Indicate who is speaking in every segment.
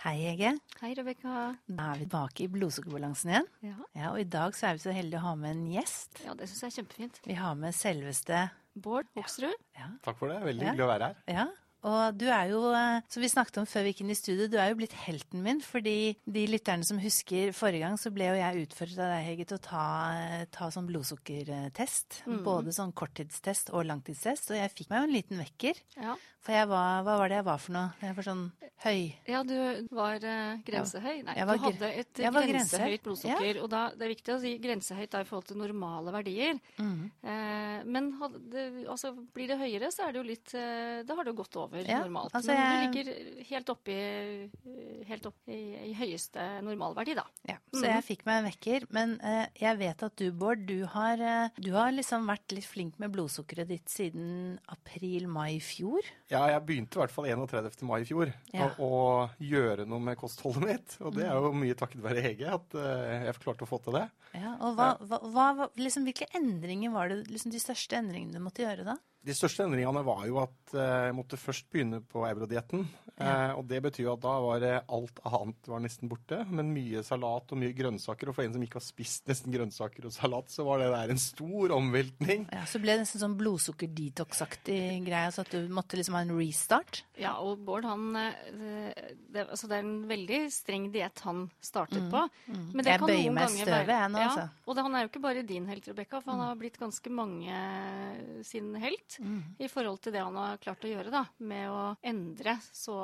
Speaker 1: Hei, Hege.
Speaker 2: Hei, Rebekka.
Speaker 1: Da er vi tilbake i blodsukkerbalansen igjen.
Speaker 2: Ja.
Speaker 1: Ja, og i dag så er vi så heldige å ha med en gjest.
Speaker 2: ja, det syns jeg er kjempefint.
Speaker 1: Vi har med selveste
Speaker 2: Bård Hoksrud.
Speaker 1: Ja.
Speaker 3: Takk for det. Veldig
Speaker 1: Ja.
Speaker 3: hyggelig å være her.
Speaker 1: ja. Og du er jo, eh, som vi snakket om før vi gikk inn i studio, du er jo blitt helten min. Fordi de lytterne som husker forrige gang, så ble jo jeg utfordret av deg, Hege, til å ta, eh, ta sånn blodsukkertest. Både sånn korttidstest og langtidstest. Og jeg fikk meg jo en liten vekker.
Speaker 2: Ja.
Speaker 1: For jeg var, hva var det jeg var for noe? Jeg var sånn høy.
Speaker 2: ja, du var eh, grensehøy. Nei, du hadde et grensehøyt grensehøy. blodsukker. Og da, det er viktig å si grensehøyt da, i forhold til normale verdier.
Speaker 1: Mm.
Speaker 2: Eh, men det, altså, blir det høyere, så er det jo litt Da har det jo gått over
Speaker 1: Ja,
Speaker 2: normalt.
Speaker 1: altså,
Speaker 2: men du ligger helt oppi helt opp i, i høyeste normalverdi, da.
Speaker 1: Ja, så jeg fikk meg en vekker. Men eh, jeg vet at du, Bård, du har, eh, du har liksom vært litt flink med blodsukkeret ditt siden april-mai i fjor.
Speaker 3: Ja, jeg begynte i hvert fall 31. mai i fjor
Speaker 1: Ja.
Speaker 3: å, å gjøre noe med kostholdet mitt. Og det er jo mye takket være Hege at eh, jeg klarte å få til det.
Speaker 1: Ja, og hva, hva, hva, hva- liksom, hvilke endringer var det liksom, de største endringene du måtte gjøre da?
Speaker 3: De største endringene var jo at eh, jeg måtte først begynne på eurodietten. Ja. og det betyr jo at da var alt annet var nesten borte, men mye salat og mye grønnsaker. Og for en som ikke har spist nesten grønnsaker og salat, så var det der en stor omveltning.
Speaker 1: Ja, så ble det nesten sånn blodsukker-detox-aktig greie, så at du måtte liksom ha en restart.
Speaker 2: Ja, og Bård han eh, det, altså det er en veldig streng diett han startet på. Men
Speaker 1: det Jeg bøyer
Speaker 2: noen
Speaker 1: meg
Speaker 2: ganger
Speaker 1: støvet, jeg nå,
Speaker 2: ja,
Speaker 1: altså. Mm.
Speaker 2: Og det, han er jo ikke bare din helt, Rebekka, for han har blitt ganske mange sin helt
Speaker 1: Mm.
Speaker 2: i forhold til det han har klart å gjøre, da. Med å endre så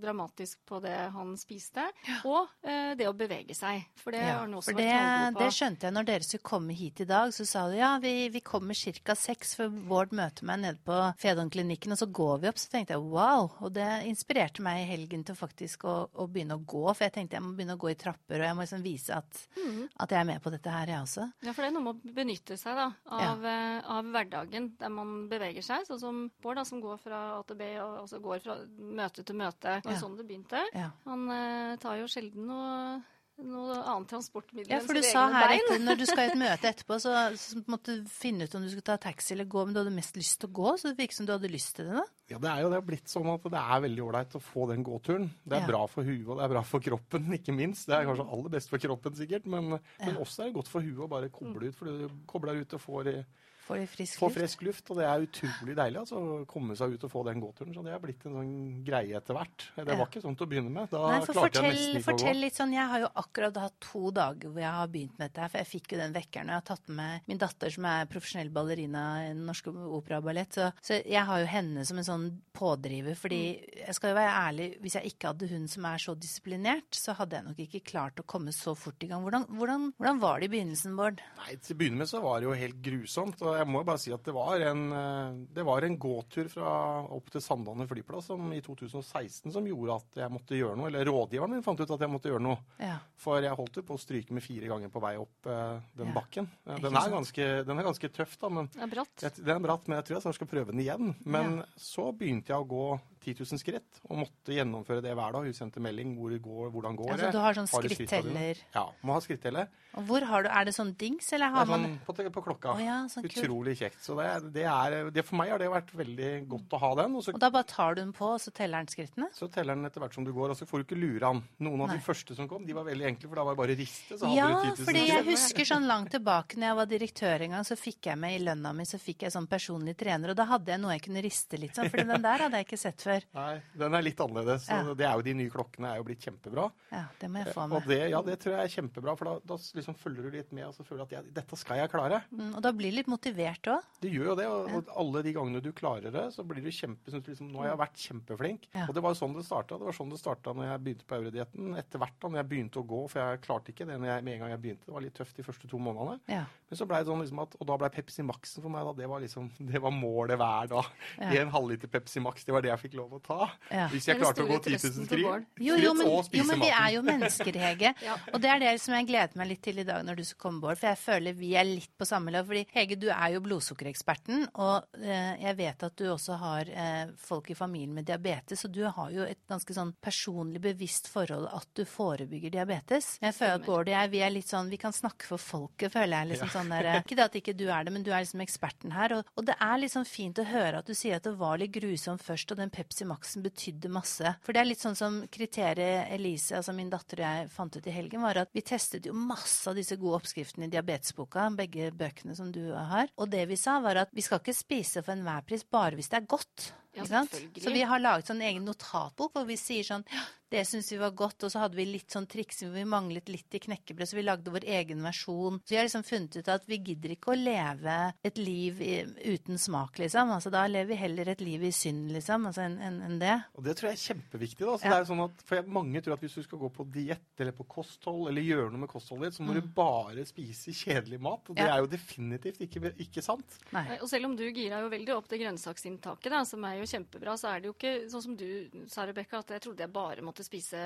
Speaker 2: dramatisk på det han spiste, og eh, det å bevege seg. For det har han også vært
Speaker 1: det,
Speaker 2: på.
Speaker 1: det skjønte jeg når dere skulle komme hit i dag. Så sa du ja, vi, vi kommer ca. seks, for Vård møter meg nede på Fedonklinikken, og så går vi opp. Så tenkte jeg wow. Og det inspirerte meg i helgen til faktisk å, å begynne å gå. For jeg tenkte jeg må begynne å gå i trapper, og jeg må liksom vise at,
Speaker 2: mm.
Speaker 1: at jeg er med på dette her, jeg også.
Speaker 2: Ja, for det er noe med å benytte seg da, av, ja. av hverdagen der man beveger seg. Sånn som Bård, da, som går fra A til B og altså går fra møte til møte. Det var
Speaker 1: Ja.
Speaker 2: sånn det begynte.
Speaker 1: Ja.
Speaker 2: Han eh, tar jo sjelden noe, noe annet transportmiddel
Speaker 1: Ja,
Speaker 2: enn
Speaker 1: for du sa her
Speaker 2: bein.
Speaker 1: etter, når du skal i et møte etterpå, så, så måtte du finne ut om du skulle ta taxi eller gå, men du hadde mest lyst til å gå, så det virket som du hadde lyst til det da.
Speaker 3: Ja, det er jo det har blitt sånn at det er veldig ålreit å få den gåturen. Det er
Speaker 1: Ja.
Speaker 3: bra for huet, og det er bra for kroppen, ikke minst. Det er kanskje aller best for kroppen, sikkert, men, men også er det godt for huet å bare koble ut, for du kobler ut og får, i-
Speaker 1: Får frisk
Speaker 3: får
Speaker 1: luft.
Speaker 3: frisk luft, og det er utrolig deilig altså, å komme seg ut og få den gåturen. Så det har blitt en sånn greie etter hvert. Det
Speaker 1: Ja.
Speaker 3: var ikke sånn til å begynne med. Da
Speaker 1: Nei, for
Speaker 3: klarte
Speaker 1: fortell,
Speaker 3: jeg nesten ikke å
Speaker 1: fortell
Speaker 3: gå.
Speaker 1: litt sånn, Jeg har jo akkurat hatt to dager hvor jeg har begynt med dette. her, For jeg fikk jo den vekkeren. Og jeg har tatt med min datter som er profesjonell ballerina i Den norske opera og ballett. Så, så jeg har jo henne som en sånn pådriver. Fordi jeg skal jo være ærlig, hvis jeg ikke hadde hun som er så disiplinert, så hadde jeg nok ikke klart å komme så fort i gang. Hvordan, hvordan, hvordan var det i begynnelsen, Bård?
Speaker 3: Nei, Til å begynne med så var det jo helt grusomt. og Jeg må bare si at det var en, eh, det var en gåtur fra opp til Sandane flyplass som, i 2016 som gjorde at jeg måtte gjøre noe. Eller rådgiveren min fant ut at jeg måtte gjøre noe.
Speaker 1: Ja.
Speaker 3: For jeg holdt jo på å stryke med fire ganger på vei opp uh, den
Speaker 1: Ja.
Speaker 3: bakken. Den er, ganske, den er ganske tøff, da. men
Speaker 2: den er bratt.
Speaker 3: jeg, Den er bratt, men jeg tror jeg snart skal prøve den igjen. Men så begynte jeg å gå 10 000 skritt, og måtte gjennomføre det hver dag. Hun sendte melding hvor går, hvordan går
Speaker 1: Altså,
Speaker 3: det.
Speaker 1: du har sånn skritteller?
Speaker 3: Ja, må ha skritteller.
Speaker 1: Og hvor har du, Er det sånn dings, eller har
Speaker 3: er
Speaker 1: man
Speaker 3: sånn på, på klokka.
Speaker 1: Oh, ja, sånn kult.
Speaker 3: Utrolig kjekt. Så det, det er, det for meg har det vært veldig godt å ha den. Og så,
Speaker 1: Og da bare tar du den på, og så teller den skrittene?
Speaker 3: så teller den etter hvert som du går, og så får du ikke lure han. Noen av
Speaker 1: Nei.
Speaker 3: de første som kom, de var veldig enkle, for da var det bare å riste, så hadde
Speaker 1: Ja,
Speaker 3: du 10 000
Speaker 1: fordi jeg husker sånn langt tilbake når jeg var direktør en gang, så fikk jeg med i lønna mi så fikk jeg sånn personlig trener, og da hadde jeg noe jeg kunne riste litt sånn, for den der hadde jeg ikke sett før.
Speaker 3: Nei, den er litt annerledes.
Speaker 1: Ja.
Speaker 3: det er jo De nye klokkene er jo blitt kjempebra.
Speaker 1: Ja, det må jeg få
Speaker 3: Og
Speaker 1: med.
Speaker 3: det, ja, det tror jeg er kjempebra, for da, da liksom følger du litt med og så føler du at jeg, dette skal jeg klare.
Speaker 1: Mm, Og da blir du litt motivert òg.
Speaker 3: Det gjør jo det, og, og alle de gangene du klarer det, så blir du kjempe... synes du Liksom, nå har jeg vært kjempeflink.
Speaker 1: Ja.
Speaker 3: Og det var jo sånn det starta. Det var sånn det starta når jeg begynte på eurodietten. Etter hvert da når jeg begynte å gå, for jeg klarte ikke det jeg, med en gang jeg begynte. Det var litt tøft de første to månedene.
Speaker 1: Ja.
Speaker 3: Men så ble det sånn liksom at, og da ble Pepsi Maxen for meg, da. Det var liksom, det var målet hver dag.
Speaker 1: Ja.
Speaker 3: En halvliter Pepsi Max, det var det jeg fikk lov å ta.
Speaker 1: Ja.
Speaker 3: Hvis
Speaker 2: er
Speaker 3: jeg klarte å gå
Speaker 2: store
Speaker 3: 10 000
Speaker 2: Bård.
Speaker 3: skritt.
Speaker 1: Jo, jo, men,
Speaker 3: og
Speaker 1: jo,
Speaker 3: spise
Speaker 1: men vi er jo mennesker, Hege.
Speaker 2: Ja.
Speaker 1: Og det er det som jeg gleder meg litt til i dag når du skal komme, Bård. For jeg føler vi er litt på samme lag. Fordi Hege, du er jo blodsukkereksperten, og eh, jeg vet at du også har eh, folk i familien med diabetes, og du har jo et ganske sånn personlig bevisst forhold at du forebygger diabetes. Jeg føler at Bård og jeg, vi er litt sånn, vi kan snakke for folket, føler jeg. liksom sånn der, Ikke det at ikke du er det, men du er liksom eksperten her. Og, og det er liksom fint å høre at du sier at det var litt grusomt først, og den Pepsi Pepsi Max-en betydde masse. For det er litt sånn som kriteriet Elise, altså min datter og jeg fant ut i helgen, var at vi testet jo masse av disse gode oppskriftene i diabetesboka, begge bøkene som du har. Og det vi sa, var at vi skal ikke spise for enhver pris bare hvis det er godt.
Speaker 2: Ja,
Speaker 1: ikke sant? Så vi har laget sånn egen notatbok hvor vi sier sånn det syns vi var godt, og så hadde vi litt sånn triksing vi manglet litt i knekkebrød, så vi lagde vår egen versjon. Så vi har liksom funnet ut at vi gidder ikke å leve et liv i, uten smak, liksom. Altså da lever vi heller et liv i synd, liksom, altså enn en, en det.
Speaker 3: Og det tror jeg er kjempeviktig. da. Så
Speaker 1: Ja.
Speaker 3: det er sånn at, for jeg, Mange tror at hvis du skal gå på diett eller på kosthold, eller gjøre noe med kostholdet ditt, så må du bare spise kjedelig mat. Og det
Speaker 1: Mm. Ja.
Speaker 3: er jo definitivt ikke, ikke sant.
Speaker 1: Nei.
Speaker 2: Og selv om du gira jo veldig opp det grønnsaksinntaket, da, som er jo kjempebra, så er det jo ikke sånn som du sa, Rebekka, at jeg trodde jeg bare måtte spise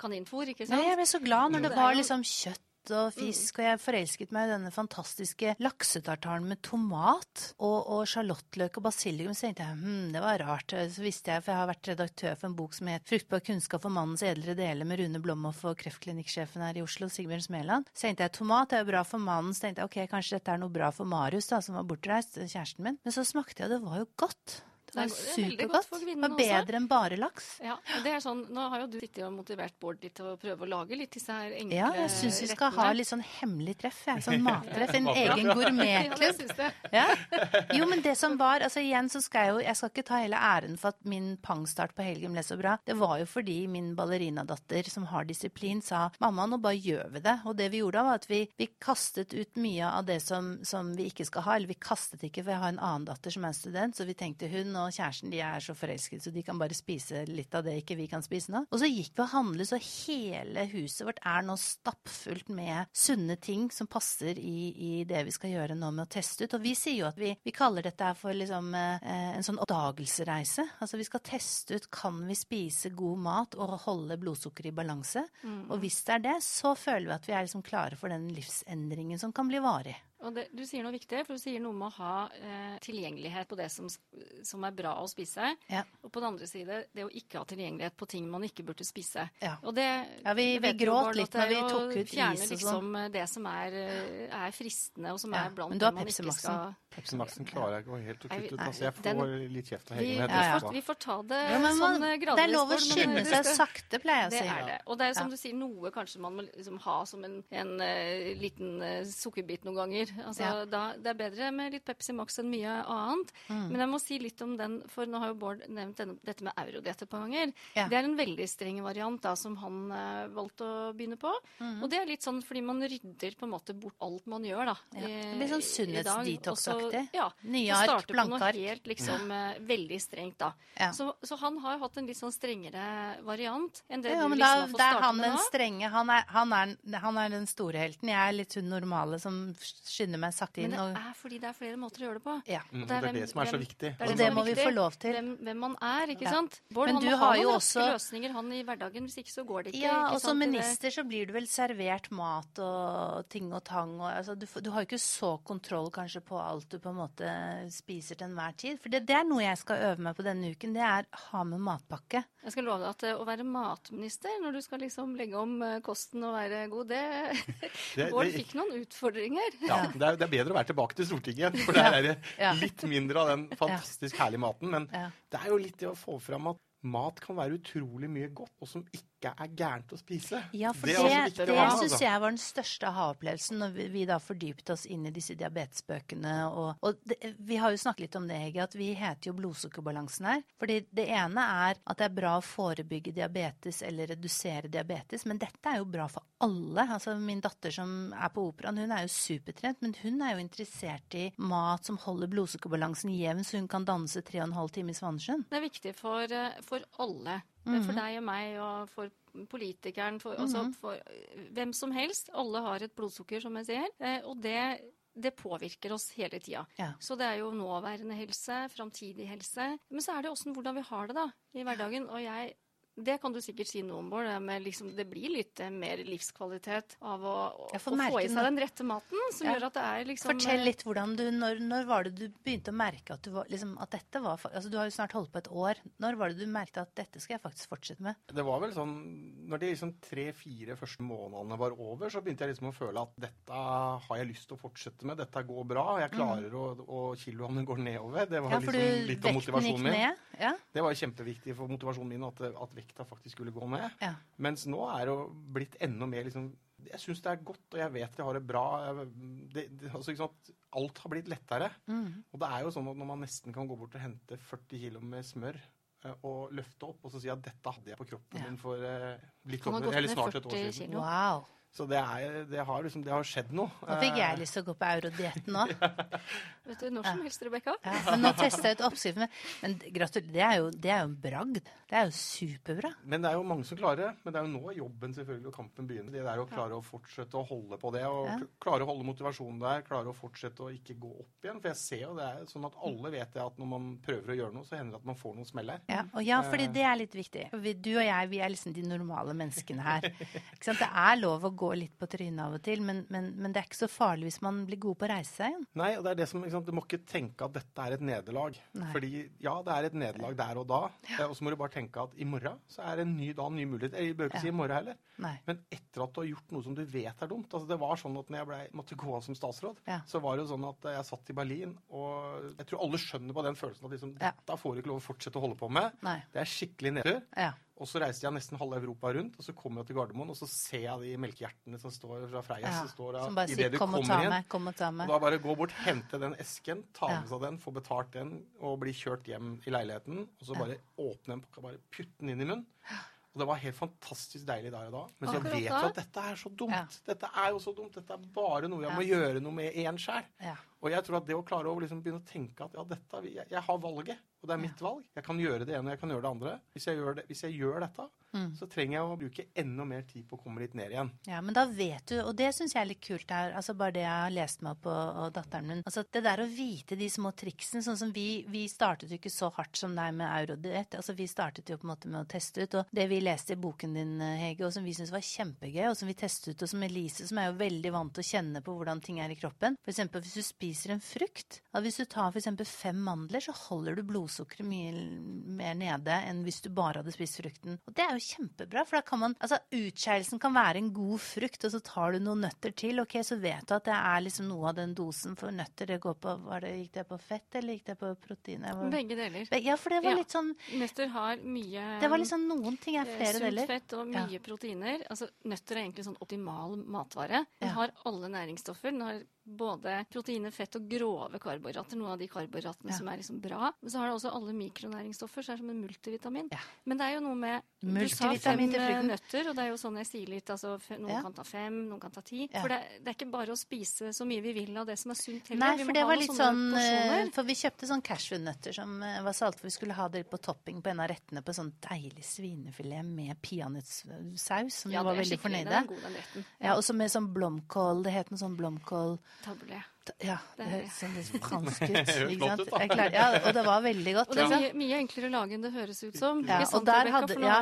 Speaker 2: kaninfôr, ikke sant?
Speaker 1: Nei, jeg ble så glad når det var liksom kjøtt og fisk, og jeg forelsket meg i denne fantastiske laksetartaren med tomat og, og sjalottløk og basilikum. Så tenkte jeg hm, det var rart. Så visste jeg, for jeg har vært redaktør for en bok som het 'Fruktbar kunnskap for mannens edlere deler' med Rune Blomhoff og kreftklinikkssjefen her i Oslo, Sigbjørn Smeland. Så tenkte jeg tomat er jo bra for mannen. Så tenkte jeg ok, kanskje dette er noe bra for Marius, da, som var bortreist, kjæresten min. Men så smakte jeg, og det var jo godt. Det var
Speaker 2: er er
Speaker 1: supergodt. Det var bedre enn bare laks.
Speaker 2: Ja, det er sånn, Nå har jo du sittet og motivert Bård litt til å prøve å lage litt disse her enkle
Speaker 1: Ja, jeg syns vi skal ha litt sånn hemmelig treff. Jeg. Sånn mattreff. En egen gourmetklubb. Ja. Jo, men det som var altså igjen så skal jeg jo Jeg skal ikke ta hele æren for at min pangstart på helgen ble så bra. Det var jo fordi min ballerinadatter, som har disiplin, sa mamma, nå bare gjør vi det. Og det vi gjorde da, var at vi, vi kastet ut mye av det som, som vi ikke skal ha. Eller vi kastet ikke, for jeg har en annen datter som er student, så vi tenkte hun og kjæresten de er så forelsket, så de kan bare spise litt av det ikke vi kan spise nå. Og så gikk vi og handlet, så hele huset vårt er nå stappfullt med sunne ting som passer i, i det vi skal gjøre nå med å teste ut. Og vi sier jo at vi, vi kaller dette for liksom eh, en sånn oppdagelsesreise. Altså vi skal teste ut kan vi spise god mat og holde blodsukkeret i balanse. Og hvis det er det, så føler vi at vi er liksom klare for den livsendringen som kan bli varig.
Speaker 2: Og det, du sier noe viktig, for du sier noe med å ha eh, tilgjengelighet på det som, som er bra å spise.
Speaker 1: Ja.
Speaker 2: Og på den andre side det å ikke ha tilgjengelighet på ting man ikke burde spise.
Speaker 1: Ja.
Speaker 2: Og det,
Speaker 1: Ja, vi- vi gråt litt når vi tok ut
Speaker 2: fjerne,
Speaker 1: is og sånn.
Speaker 2: liksom det som er, eh, er fristende, og som
Speaker 1: Ja,
Speaker 2: er blant
Speaker 1: men du har
Speaker 2: det man ikke
Speaker 1: Max-en.
Speaker 2: skal
Speaker 3: Pepsi Maxen klarer jeg ikke å helt å kutte ut. Altså, jeg får
Speaker 2: den-
Speaker 3: litt kjeft av
Speaker 2: vi,
Speaker 3: Hege. når
Speaker 1: Ja, ja.
Speaker 3: tester
Speaker 2: vi får ta det
Speaker 1: Ja, men
Speaker 2: sånn
Speaker 1: man,
Speaker 2: eh, gradvis.
Speaker 1: det er lov å skynde seg sakte, pleier jeg å si.
Speaker 2: Det er det. Og det er som
Speaker 1: Ja.
Speaker 2: du sier, noe kanskje man må liksom ha som en, en eh, liten uh, sukkerbit noen ganger. Altså,
Speaker 1: Ja.
Speaker 2: da, det er bedre med litt Pepsi Max enn mye annet.
Speaker 1: Mm.
Speaker 2: Men jeg må si litt om den, for nå har jo Bård nevnt denne, dette med eurodiett et par ganger.
Speaker 1: Ja.
Speaker 2: Det er en veldig streng variant da, som han eh, valgte å begynne på.
Speaker 1: Mm.
Speaker 2: Og det er litt sånn fordi man rydder på en måte bort alt man gjør, da.
Speaker 1: Ja. Det blir sånn sunnhetsdetox-aktig.
Speaker 2: Ja.
Speaker 1: Nye ark, blanke ark.
Speaker 2: helt liksom eh, veldig strengt, da. Så, så han har jo hatt en litt sånn strengere variant enn det du liksom
Speaker 1: da,
Speaker 2: har fått
Speaker 1: det
Speaker 2: starte
Speaker 1: han
Speaker 2: med nå.
Speaker 1: strenge. Han er, han, er, han er den store helten. Jeg er litt hun normale som skynder meg sakte
Speaker 2: Men det
Speaker 1: Og,
Speaker 2: er fordi det er flere måter å gjøre det på.
Speaker 1: ja.
Speaker 3: Mm,
Speaker 2: Og
Speaker 3: Det er
Speaker 2: hvem-
Speaker 3: det som er så
Speaker 2: hvem-
Speaker 3: viktig.
Speaker 2: det er
Speaker 1: Og det
Speaker 2: er
Speaker 1: må vi få lov til.
Speaker 2: Hvem, hvem man er, ikke
Speaker 1: Ja.
Speaker 2: sant? Bård
Speaker 1: Men
Speaker 2: han
Speaker 1: du
Speaker 2: må
Speaker 1: har
Speaker 2: ha
Speaker 1: jo
Speaker 2: noen
Speaker 1: også-
Speaker 2: løsninger han i hverdagen, hvis ikke så går det ikke.
Speaker 1: Ja,
Speaker 2: ikke
Speaker 1: og som
Speaker 2: sant? Det-
Speaker 1: minister så blir du vel servert mat og ting og tang. Og, altså, du, du har jo ikke så kontroll kanskje på alt du på en måte spiser til enhver tid. For det, det er noe jeg skal øve meg på denne uken. Det er ha med matpakke.
Speaker 2: Jeg skal love deg at eh, å være matminister når du skal liksom legge om eh, kosten og være god, det
Speaker 3: Det-
Speaker 2: Bård fikk noen utfordringer.
Speaker 3: Ja, det er, det er bedre å være tilbake til Stortinget igjen, for der er det litt mindre av den fantastisk herlige maten. Men det er jo litt det å få fram at mat kan være utrolig mye godt, og som ikke er gærent å spise.
Speaker 1: Ja, for
Speaker 3: Det
Speaker 1: det,
Speaker 3: er
Speaker 1: det, syns
Speaker 3: altså.
Speaker 1: jeg var den største aha-opplevelsen når vi, vi da fordypet oss inn i disse diabetesbøkene. Og, og det, vi har jo snakket litt om det, Hege, at vi heter jo blodsukkerbalansen her. Fordi det ene er at det er bra å forebygge diabetes eller redusere diabetes, men dette er jo bra for alle. Altså Min datter som er på operaen, hun er jo supertrent, men hun er jo interessert i mat som holder blodsukkerbalansen jevn, så hun kan danse tre og en halv time i Svanesjøen.
Speaker 2: Det er viktig for, eh, for alle.
Speaker 1: Mhm.
Speaker 2: For deg og meg og for politikeren, for, altså for eh, hvem som helst. Alle har et blodsukker, som jeg sier. eh, Og det, det påvirker oss hele tida.
Speaker 1: Ja.
Speaker 2: Så det er jo nåværende helse, framtidig helse. Men så er det åssen hvordan vi har det da, i hverdagen. Og jeg det kan du sikkert si noe om, Bård. det med Liksom, det blir litt eh, mer livskvalitet av å, å, få i seg den rette maten, som
Speaker 1: Ja.
Speaker 2: gjør at det er liksom
Speaker 1: Fortell
Speaker 2: eh,
Speaker 1: litt hvordan du, når, når var det du begynte å merke at, du var, liksom, at dette var altså Du har jo snart holdt på et år. Når var det du merket at dette skal jeg faktisk fortsette med?
Speaker 3: Det var vel sånn Når de liksom tre-fire første månedene var over, så begynte jeg liksom å føle at dette har jeg lyst til å fortsette med. Dette går bra. Jeg klarer å Og kiloene går nedover. Det var
Speaker 1: Ja, for
Speaker 3: liksom
Speaker 1: du,
Speaker 3: litt av
Speaker 1: vekten gikk
Speaker 3: motivasjonen min.
Speaker 1: ned? Ja.
Speaker 3: Det var jo kjempeviktig for motivasjonen min at, at vekta faktisk skulle gå ned.
Speaker 1: Ja.
Speaker 3: Mens nå er det jo blitt enda mer liksom Jeg syns det er godt, og jeg vet jeg har det bra. Det, det, altså, sant? Alt har blitt lettere.
Speaker 1: Mm.
Speaker 3: Og det er jo sånn at når man nesten kan gå bort og hente 40 kg med smør eh, og løfte opp og så si at dette hadde jeg på kroppen
Speaker 1: Ja.
Speaker 3: min for eh, litt over, eller snart et år siden.
Speaker 1: Wow.
Speaker 3: Så det, er, det, har liksom, det har skjedd noe.
Speaker 1: Nå fikk
Speaker 3: Eh,
Speaker 1: jeg lyst til å gå på eurodietten nå.
Speaker 2: Vet du, Når som helst, Rebekka.
Speaker 1: Ja, men nå testa jeg ut oppskriften. Men, men gratulerer, det er, jo, det er jo en bragd. Det er jo superbra.
Speaker 3: Men det er jo mange som klarer det. Men det er jo nå jobben selvfølgelig og kampen begynner. Det der å klare å fortsette å holde på det, og
Speaker 1: Ja.
Speaker 3: klare å holde motivasjonen der, klare å fortsette å ikke gå opp igjen. For jeg ser jo det er sånn at alle vet det at når man prøver å gjøre noe, så hender det at man får noen smeller.
Speaker 1: Ja, og ja, fordi det er litt viktig. Du og jeg, vi er liksom de normale menneskene her. Ikke sant? Det er lov å gå litt på trynet av og til, men, men, men det er ikke så farlig hvis man blir god på å reise seg igjen.
Speaker 3: Nei, og det er det som, sant, Du må ikke tenke at dette er et nederlag. Fordi ja, det er et nederlag der og da. ja. Og så må du bare tenke at i morgen så er det en ny dag, en ny mulighet. Jeg bør ikke
Speaker 1: Ja.
Speaker 3: si i morgen heller.
Speaker 1: Nei.
Speaker 3: Men etter at du har gjort noe som du vet er dumt. altså Det var sånn at når jeg ble, måtte gå av som statsråd,
Speaker 1: Ja.
Speaker 3: så var det jo sånn at jeg satt i Berlin, og jeg tror alle skjønner på den følelsen at liksom, dette får du ikke lov å fortsette å holde på med.
Speaker 1: Nei.
Speaker 3: Det er skikkelig nedtur.
Speaker 1: Ja.
Speaker 3: Og så reiste jeg nesten halve Europa rundt, og så kommer jeg til Gardermoen, og så ser jeg de melkehjertene som står fra Freia.
Speaker 1: ja.
Speaker 3: som står da,
Speaker 1: Som bare sier 'kom og ta meg', 'kom og ta
Speaker 3: Og
Speaker 1: meg'.
Speaker 3: da bare gå bort, hente den esken, ta
Speaker 1: Ja.
Speaker 3: med seg den, få betalt den, og bli kjørt hjem i leiligheten. Og så
Speaker 1: Ja.
Speaker 3: bare åpne en pakke, bare putte den inn i munnen. Og det var helt fantastisk deilig der og da. Men jeg vet jo at dette er så dumt.
Speaker 1: Ja.
Speaker 3: Dette er jo så dumt. Dette er bare noe jeg
Speaker 1: Ja.
Speaker 3: må gjøre noe med én sjæl. Og jeg tror at det å klare å liksom begynne å tenke at ja, dette, jeg, jeg har valget, og det er mitt valg. Jeg kan gjøre det ene, og jeg kan gjøre det andre. Hvis jeg gjør, det, hvis jeg gjør dette,
Speaker 1: Mm.
Speaker 3: så trenger jeg å bruke enda mer tid på å komme litt ned igjen.
Speaker 1: Ja, men da vet du, og det syns jeg er litt kult her, altså bare det jeg har lest meg opp på, og datteren min Altså det der å vite de små triksene, sånn som vi Vi startet jo ikke så hardt som deg med eurodiett. Altså vi startet jo på en måte med å teste ut, og det vi leste i boken din, Hege, og som vi syntes var kjempegøy, og som vi testet ut, og som Elise, som er jo veldig vant til å kjenne på hvordan ting er i kroppen For eksempel hvis du spiser en frukt, at hvis du tar eksempel fem mandler, så holder du blodsukkeret mye mer nede enn hvis du bare hadde spist frukten. Og det er jo kjempebra, for da kan man Altså utskeielsen kan være en god frukt, og så tar du noen nøtter til, ok, så vet du at det er liksom noe av den dosen for nøtter. Det går på var det, Gikk det på fett, eller gikk det på protein? Var-
Speaker 2: Begge deler.
Speaker 1: Ja, for det var
Speaker 2: Ja.
Speaker 1: litt sånn
Speaker 2: Nøtter har mye
Speaker 1: Det var liksom noen ting er
Speaker 2: eh,
Speaker 1: flere
Speaker 2: sunt
Speaker 1: deler.
Speaker 2: fett og
Speaker 1: Ja.
Speaker 2: mye proteiner. Altså, nøtter er egentlig sånn optimal matvare. Den
Speaker 1: Ja.
Speaker 2: har alle næringsstoffer. Den har både proteiner, fett og grove karbohydrater. Noen av de karbohydratene
Speaker 1: Ja.
Speaker 2: som er liksom bra. Men så har det også alle mikronæringsstoffer, så det er som en multivitamin.
Speaker 1: Ja.
Speaker 2: Men det er jo noe med Du sa fem eh, nøtter, og det er jo sånn jeg sier litt. Altså, noen
Speaker 1: Ja.
Speaker 2: kan ta fem, noen kan ta ti. For det, det er ikke bare å spise så mye vi vil av det som er sunt heller.
Speaker 1: Nei, for det var litt sånn eh,
Speaker 2: porsjoner.
Speaker 1: For vi kjøpte sånn cashewnøtter som eh, var salte, for vi skulle ha det på topping på en av rettene på sånn deilig svinefilet med peanøttsaus, som
Speaker 2: Ja,
Speaker 1: vi var veldig fornøyde.
Speaker 2: Retten.
Speaker 1: Ja, og så med sånn blomkål. Det het noe sånn blomkål Ja,
Speaker 2: Det
Speaker 1: høres sånn litt fransk ut. ikke sant?
Speaker 3: da.
Speaker 1: Ja, og det var veldig godt.
Speaker 2: Og det er
Speaker 1: liksom.
Speaker 2: mye, mye enklere å lage enn det høres ut som.
Speaker 1: Ja, og der hadde- ja,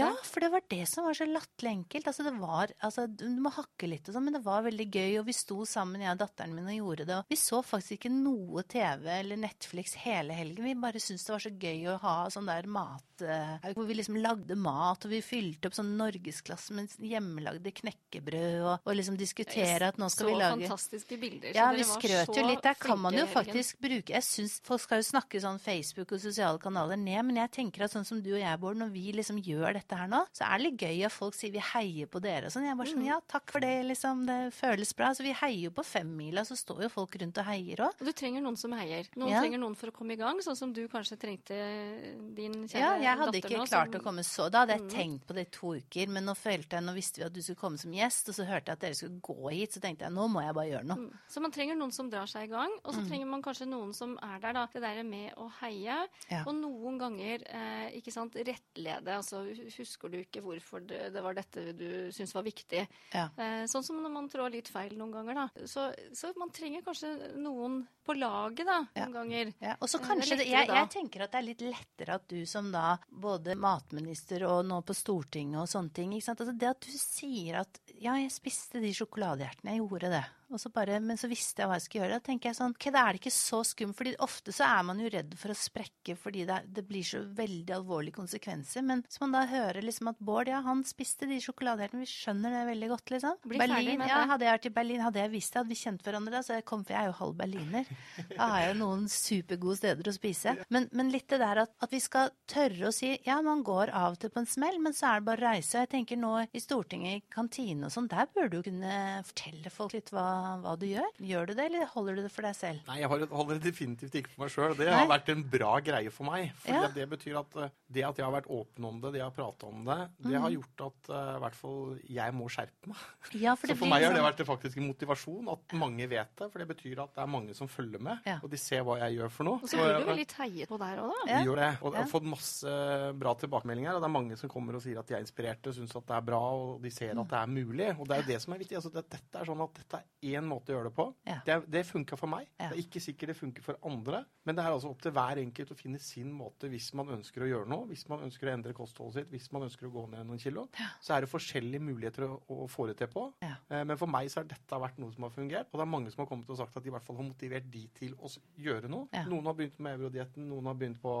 Speaker 1: Ja, for det var det som var så latterlig enkelt. Altså, det var, altså, du må hakke litt og sånn, men det var veldig gøy, og vi sto sammen, jeg og datteren min, og gjorde det. Og vi så faktisk ikke noe TV eller Netflix hele helgen. Vi bare syntes det var så gøy å ha sånn der mat eh, Hvor vi liksom lagde mat, og vi fylte opp sånn norgesklasse med hjemmelagde knekkebrød, og, og liksom diskutere at nå skal vi lage
Speaker 2: Så fantastiske bilder.
Speaker 1: ja, vi skrøt jo litt. Der kan man jo faktisk bruke Jeg synes Folk skal jo snakke sånn Facebook og sosiale kanaler ned, men jeg tenker at sånn som du og jeg, Bård, når vi liksom gjør dette her nå, så er det litt gøy at folk sier vi heier på dere og sånn. Jeg bare
Speaker 2: Mm.
Speaker 1: sånn ja, takk for det, liksom. Det føles bra. Så vi heier jo på femmila, så står jo folk rundt og heier òg.
Speaker 2: Du trenger noen som heier. Noen
Speaker 1: Ja.
Speaker 2: trenger noen for å komme i gang, sånn som du kanskje trengte din kjære
Speaker 1: Ja, jeg hadde ikke
Speaker 2: nå,
Speaker 1: klart
Speaker 2: som-
Speaker 1: å komme så Da hadde jeg
Speaker 2: Mm.
Speaker 1: tenkt på det i to uker, men nå følte jeg, nå visste vi at du skulle komme som gjest, og så hørte jeg at dere skulle gå hit, så tenkte jeg nå må jeg bare gjøre noe.
Speaker 2: Mm. Så man trenger noen som drar seg i gang, og
Speaker 1: Mm.
Speaker 2: så trenger man kanskje noen som er der, da. Det der med å heie.
Speaker 1: Ja.
Speaker 2: Og noen ganger, eh, ikke sant, rettlede. Altså husker du ikke hvorfor det, det var dette du syntes var viktig?
Speaker 1: Ja.
Speaker 2: Eh, sånn som når man trår litt feil noen ganger, da. Så, så man trenger kanskje noen på laget, da,
Speaker 1: Ja.
Speaker 2: noen ganger.
Speaker 1: Og så
Speaker 2: Eh,
Speaker 1: kanskje
Speaker 2: det,
Speaker 1: jeg, jeg tenker at det er litt lettere at du som da både matminister og nå på Stortinget og sånne ting ikke sant? Altså det at du sier at ja, jeg spiste de sjokoladehjertene, jeg gjorde det. Og så bare, men så visste jeg hva jeg skulle gjøre. Da tenker jeg sånn, ok, da er det ikke så skummelt. fordi ofte så er man jo redd for å sprekke fordi det, det blir så veldig alvorlige konsekvenser. Men hvis man da hører liksom at Bård, ja, han spiste de sjokoladeertene, vi skjønner det veldig godt, liksom.
Speaker 2: Bli
Speaker 1: Berlin, ja, hadde jeg vært i Berlin, hadde jeg visst det, hadde vi kjent hverandre da, så jeg kom, for jeg er jo halv berliner. Da har jeg jo noen supergode steder å spise. Men, men litt det der at, at vi skal tørre å si, ja, man går av og til på en smell, men så er det bare å reise. Jeg tenker nå i Stortinget, i kantine og sånn, der burde du kunne fortelle folk litt hva, hva du gjør. Gjør du det, eller holder du det for deg selv?
Speaker 3: Nei, jeg holder det definitivt ikke for meg sjøl. Det
Speaker 1: Nei.
Speaker 3: har vært en bra greie for meg. For
Speaker 1: Ja.
Speaker 3: det betyr at eh, det at jeg har vært åpen om det, det jeg har prata om det, det
Speaker 1: Mm.
Speaker 3: har gjort at i hvert fall jeg må skjerpe meg.
Speaker 1: Ja, for
Speaker 3: Så for meg har det
Speaker 1: sånn-
Speaker 3: vært faktisk en motivasjon at mange vet det. For det betyr at det er mange som følger med,
Speaker 1: Ja.
Speaker 3: og de ser hva jeg gjør for noe.
Speaker 2: Og så blir du jo litt heiet på der òg, da.
Speaker 1: Ja.
Speaker 3: Gjør det. Og jeg har fått masse bra tilbakemeldinger. Og det er mange som kommer og sier at de er inspirerte, syns at det er bra, og de ser at det er mulig. Og det er jo det som er viktig. Altså, det, dette er sånn at dette er én måte å gjøre det på.
Speaker 1: Ja.
Speaker 3: Det, det funka for meg.
Speaker 1: Ja.
Speaker 3: Det er ikke sikkert det funker for andre. Men det er altså opp til hver enkelt å finne sin måte hvis man ønsker å gjøre noe. Hvis man ønsker å endre kostholdet sitt, hvis man ønsker å gå ned noen kilo. Så er det forskjellige muligheter å, å få det til på.
Speaker 1: Ja.
Speaker 3: Eh, Men for meg så har dette vært noe som har fungert. Og det er mange som har kommet og sagt at de i hvert fall har motivert de til å gjøre noe.
Speaker 1: Ja.
Speaker 3: Noen har begynt med eurodietten, noen har begynt på,